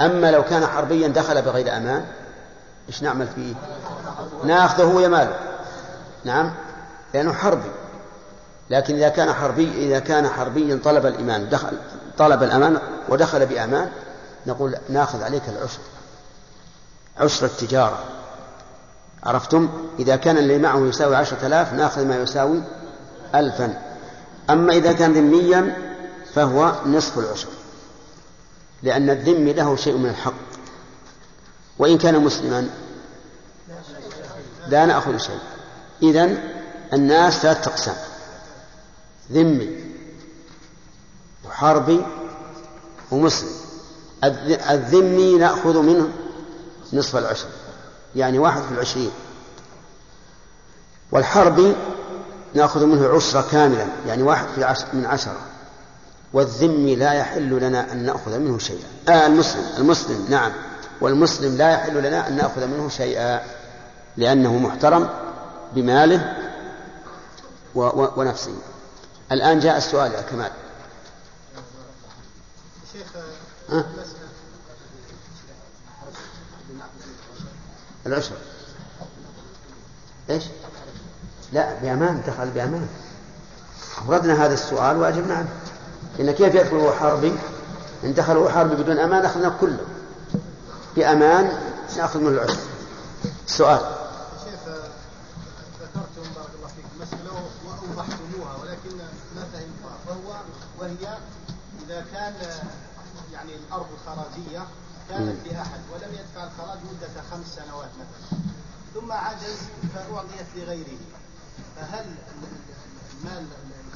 أما لو كان حربيا دخل بغير أمان إيش نعمل فيه؟ ناخذه هو ماله. نعم؟ لأنه حربي. لكن إذا كان حربي إذا كان حربيا طلب الإيمان دخل طلب الأمان ودخل بأمان نقول ناخذ عليك العشر عشر التجارة. عرفتم؟ إذا كان اللي معه يساوي عشرة آلاف ناخذ ما يساوي ألفا. أما إذا كان ذميا فهو نصف العشر لأن الذمي له شيء من الحق. وإن كان مسلما لا نأخذ شيء. إذن الناس ثلاثة أقسام. ذمي حربي ومسلم. الذ- الذمي نأخذ منه نصف العشر يعني واحد في العشرين. والحربي نأخذ منه عشرة كاملا يعني واحد في عشر من عشرة. والذمي لا يحل لنا أن نأخذ منه شيئا. آه المسلم المسلم نعم. والمسلم لا يحل لنا أن نأخذ منه شيئا لأنه محترم بماله و و ونفسه. الآن جاء السؤال يا كمال. شيخ ها؟ العشر. إيش؟ لا بأمان دخل بأمان. أوردنا هذا السؤال وأجبنا عنه. إن كيف يدخل هو حربي إن دخل هو حربي بدون أمان أخذنا كله. بأمان نأخذ منه العشر سؤال. شيخ ذكرتم بارك الله فيك مسألة وأوضحتموها ولكن ما فهمتها وهو وهي إذا كان يعني الأرض خراجية كانت لأحد ولم يدفع الخراج مدة خمس سنوات مثلا ثم عجز فأعطيت لغيره فهل المال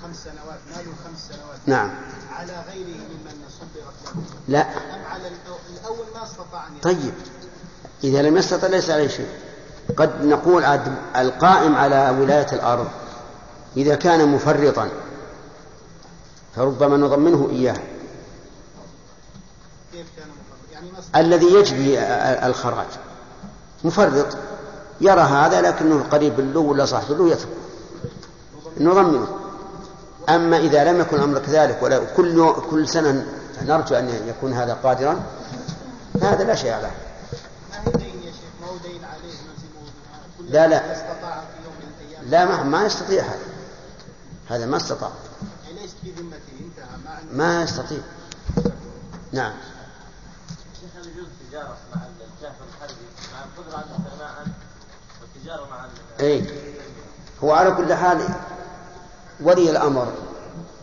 الخمس سنوات مال الخمس سنوات. نعم. على غيره ممن صدرت له لا. أم على الأو- الأول ما استطاع أن؟ طيب. إذا لم يستطع ليس عليه شيء. قد نقول القائم على ولاية الأرض. إذا كان مفرطا فربما نضمنه إياه. كيف كان مفرط؟ يعني الذي يجبي الخراج. مفرط. يرى هذا لكنه قريب له ولا صاحب له يترك. نضمنه أما إذا لم يكن الأمر كذلك ولا كل كل سنة نرجو أن يكون هذا قادرا فهذا لا شيء له ما هي دين يا شيخ ما هو دين عليه. لا، لا. لا ما, ما يستطيع هذا. هذا ما استطاع. ليست في ذمته انتهى ما ما يستطيع. نعم. شيخ هل يجوز التجارة مع الكافر الحربي مع القدرة على الاستغناء عنه والتجارة مع اي هو على كل حال ولي الأمر.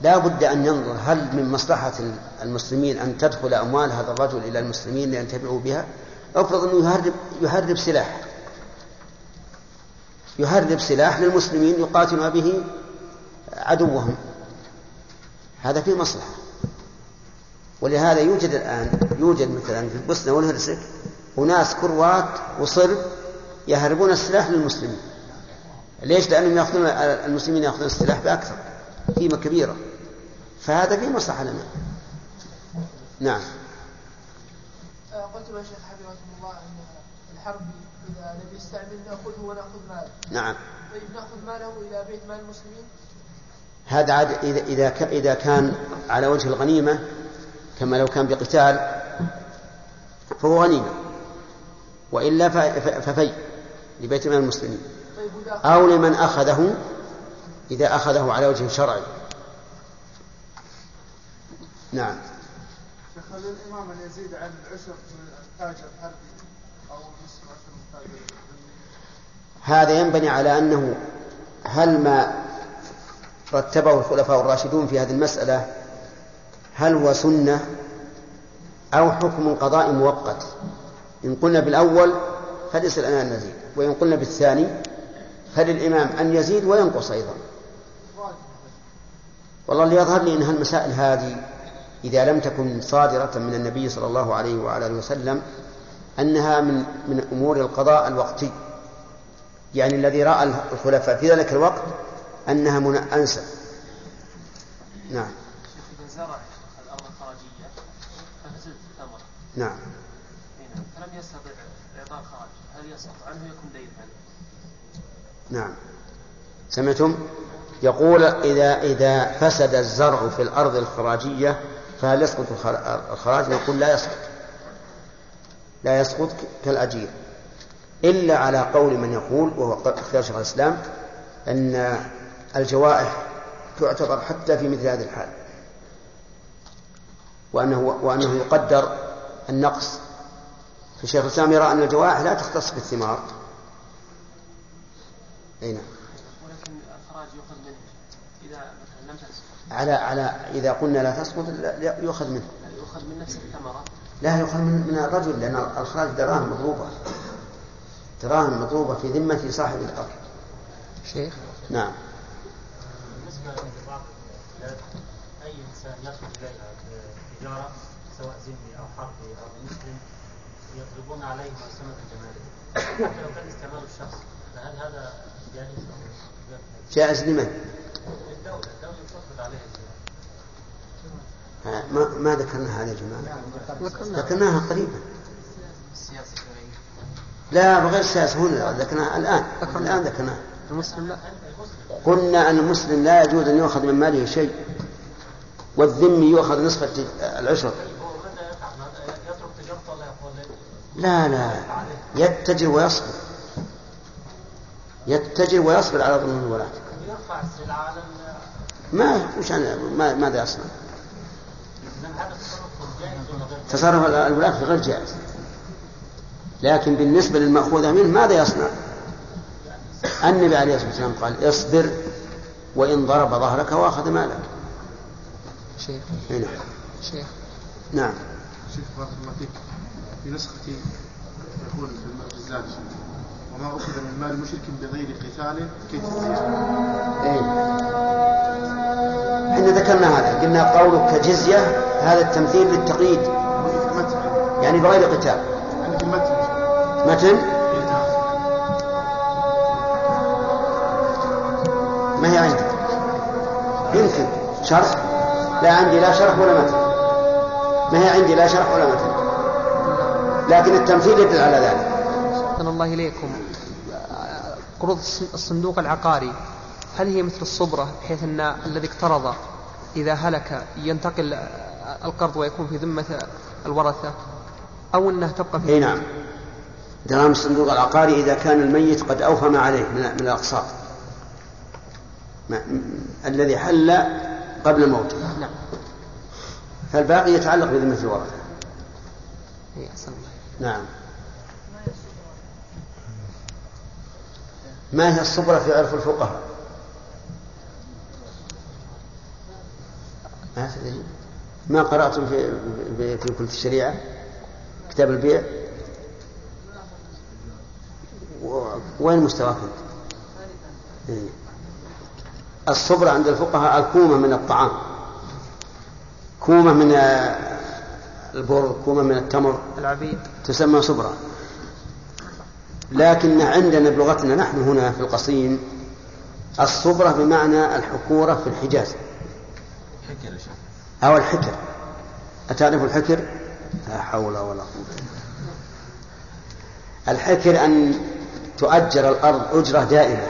لا بد أن ينظر هل من مصلحة المسلمين أن تدخل أموال هذا الرجل إلى المسلمين لينتفعوا بها؟ افرض أنه يهرب يهرب سلاح. يهرب سلاح للمسلمين يقاتلون به عدوهم. هذا فيه مصلحة. ولهذا يوجد الان يوجد مثلا في البوسنه والهرسك أناس كروات وصرب يهربون السلاح للمسلمين. ليش؟ لأنهم يأخذون المسلمين يأخذون السلاح بأكثر قيمة كبيرة. فهذا فيه مصلحة لنا. نعم. آه، قلت يا شيخ حفظكم الله أن الحرب إذا نبي يستعمل ناخذه ونأخذ ماله نعم. طيب نأخذ ماله إلى بيت مال المسلمين؟ هذا عاد إذا إذا إذا كان على وجه الغنيمة كما لو كان بقتال فهو غنيمة. وإلا ففي لبيت مال المسلمين. أو لمن أخذه إذا أخذه على وجه شرعي. نعم. شيخ الإمام أن يزيد عن العشر من التاجر الحربي أو نصف عشر من التاجر؟ هذا ينبني على أنه هل ما رتبه الخلفاء الراشدون في هذه المسألة هل هو سنة أو حكم قضاء مؤقت؟ إن قلنا بالأول فليس أن نزيد وإن قلنا بالثاني فللإمام أن يزيد وينقص أيضا. والله اللي يظهر لي أن هالمسائل هذه إذا لم تكن صادرة من النبي صلى الله عليه وعلى آله وسلم أنها من من أمور القضاء الوقتي. يعني الذي رأى الخلفاء في ذلك الوقت أنها من أنسب نعم. نعم. فلم يستطع إعطاء الخراج هل يسقط عنه يكون دينا؟ نعم. سمعتم؟ يقول إذا إذا فسد الزرع في الأرض الخراجية فهل يسقط الخر- الخراج؟ نقول لا يسقط. لا يسقط كالأجير. إلا على قول من يقول وهو اختيار شيخ الإسلام أن الجوائح تعتبر حتى في مثل هذه الحال. وأنه وأنه يقدر النقص. فشيخ الإسلام يرى أن الجوائح لا تختص بالثمار. أي نعم. ولكن الخراج يؤخذ منه. إذا مثلا لم تسقط على على إذا قلنا لا تسقط يؤخذ منه. يؤخذ من نفس الثمرة. لا يؤخذ من, من الرجل لأن الخراج دراهم مضروبة دراهم مضروبة في ذمة صاحب الأرض. شيخ؟ نعم. بالنسبة لبعض البلاد أي إنسان يدخل إليها تجارة سواء ذمي أو حربي أو مسلم يطلبون عليه موسمة الجمارك حتى لو كان استعمال الشخص فهل هذا جائز لمن؟ ما ما ذكرنا هذه يا جماعة. ذكرناها قريبا. لا بغير السياسة هنا ذكرناها الآن. الآن ذكرناها. المسلم لا قلنا أن المسلم لا يجوز أن يؤخذ من ماله شيء والذمي يؤخذ نصف العشر. لا لا. يتجر ويصبر. يتجر ويصبر على ظلم الولاة. ما وش أنا ما ماذا هذا تصرف الولاة غير جائز. لكن بالنسبة للمأخوذ منه ماذا يصنع؟ النبي عليه الصلاة والسلام قال اصبر وإن ضرب ظهرك وأخذ مالك. شيخ. هنا شيخ. نعم. شيخ بارك الله فيك. في نسختي يقول في الزاد وما أخذ من مال مشرك بغير قتال كجزية. إيه. إحنا ذكرنا هذا. قلنا قولك كجزية هذا التمثيل للتقييد. يعني بغير قتال. يعني في المتن متن؟ ما هي عندك؟ يمكن. شرح؟ لا عندي لا شرح ولا متن. ما هي عندي لا شرح ولا متن. لكن التمثيل يدل على ذلك. أحسن الله إليكم. قروض الص- الصندوق العقاري هل هي مثل الصبرة بحيث أن الذي اقترض إذا هلك ينتقل القرض ويكون في ذمة الورثة أو أنها تبقى في نعم. درهم الصندوق العقاري إذا كان الميت قد اوفى ما عليه من م- الذي حل قبل موته. نعم. فالباقي يتعلق أحسن الله. نعم. ما هي الصبرة في عرف الفقهاء؟ ما قرأتم في في كتب الشريعة؟ كتاب البيع؟ وين مستواك أنت؟ إيه. الصبرة عند الفقهاء الكومة من الطعام كومة من البر كومة من التمر العبيد. تسمى صبرة. لكن عندنا بلغتنا نحن هنا في القصيم الصبرة بمعنى الحكورة في الحجاز. حكر أو الحكر. أتعرف الحكر؟ لا حول ولا قوة. الحكر أن تؤجر الأرض أجرة دائمة.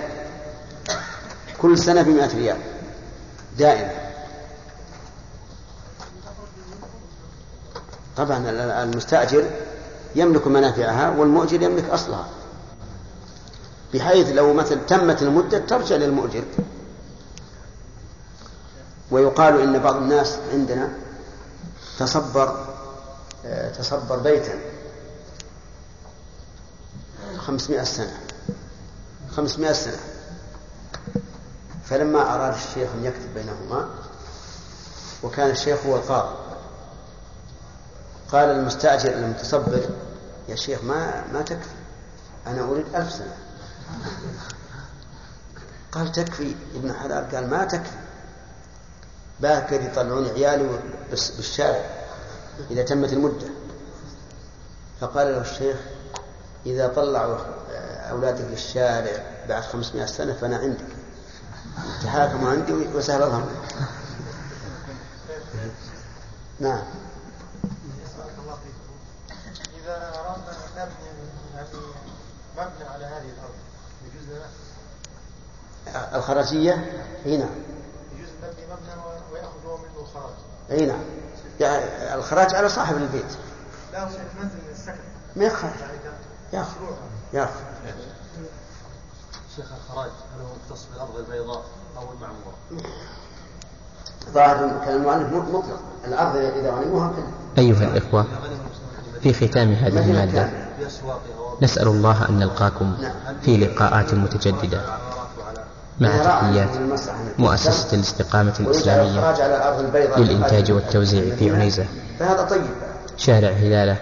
كل سنة بمئة ريال. دائمة. طبعا المستأجر يملك منافعها والمؤجر يملك أصلها. بحيث لو مثلا تمت المدة ترجع للمؤجر. ويقال إن بعض الناس عندنا تصبر آه، تصبر بيتا خمسمائة سنة خمسمائة سنة. فلما أراد الشيخ أن يكتب بينهما وكان الشيخ هو القاضي قال المستأجر المتصبر يا شيخ ما ما تكفي أنا أريد ألف سنة. قال تكفي. ابن حلال قال ما تكفي. باكر يطلعون عيالي بالشارع إذا تمت المدة. فقال له الشيخ إذا طلعوا أولادك للشارع بعد 500 سنة فأنا عندك. تحاكموا عندي وسهل الأمر نعم بارك الله فيكم. إذا أردنا أن نبني يعني مبنى على هذه الأرض يجوز الخراجية يجوز مبنى و- ويأخذوا منه خراج إي نعم. يعني الخراج على صاحب البيت. لا هو منزل السكن. ما يخرج. يعني ياخذ مشروع. ياخذ شيخ الخراج هل هو مختص بالأرض البيضاء أو المعمورة؟ ظاهر كان المؤلف مطلق. الأرض إذا غنموها كلها. أيها الإخوة في ختام هذه المادة نسأل الله أن نلقاكم في لقاءات متجددة. مع تحيات مؤسسة الاستقامة الإسلامية للإنتاج والتوزيع في عنيزة فهذا طيب شارع هلالة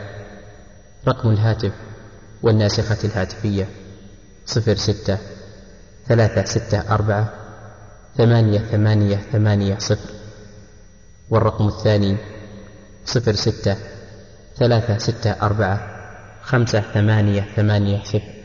رقم الهاتف والناسخة الهاتفية صفر ستة ثلاثة ستة أربعة ثمانية ثمانية ثمانية صفر والرقم الثاني صفر ستة ثلاثة ستة أربعة خمسة ثمانية ثمانية صفر.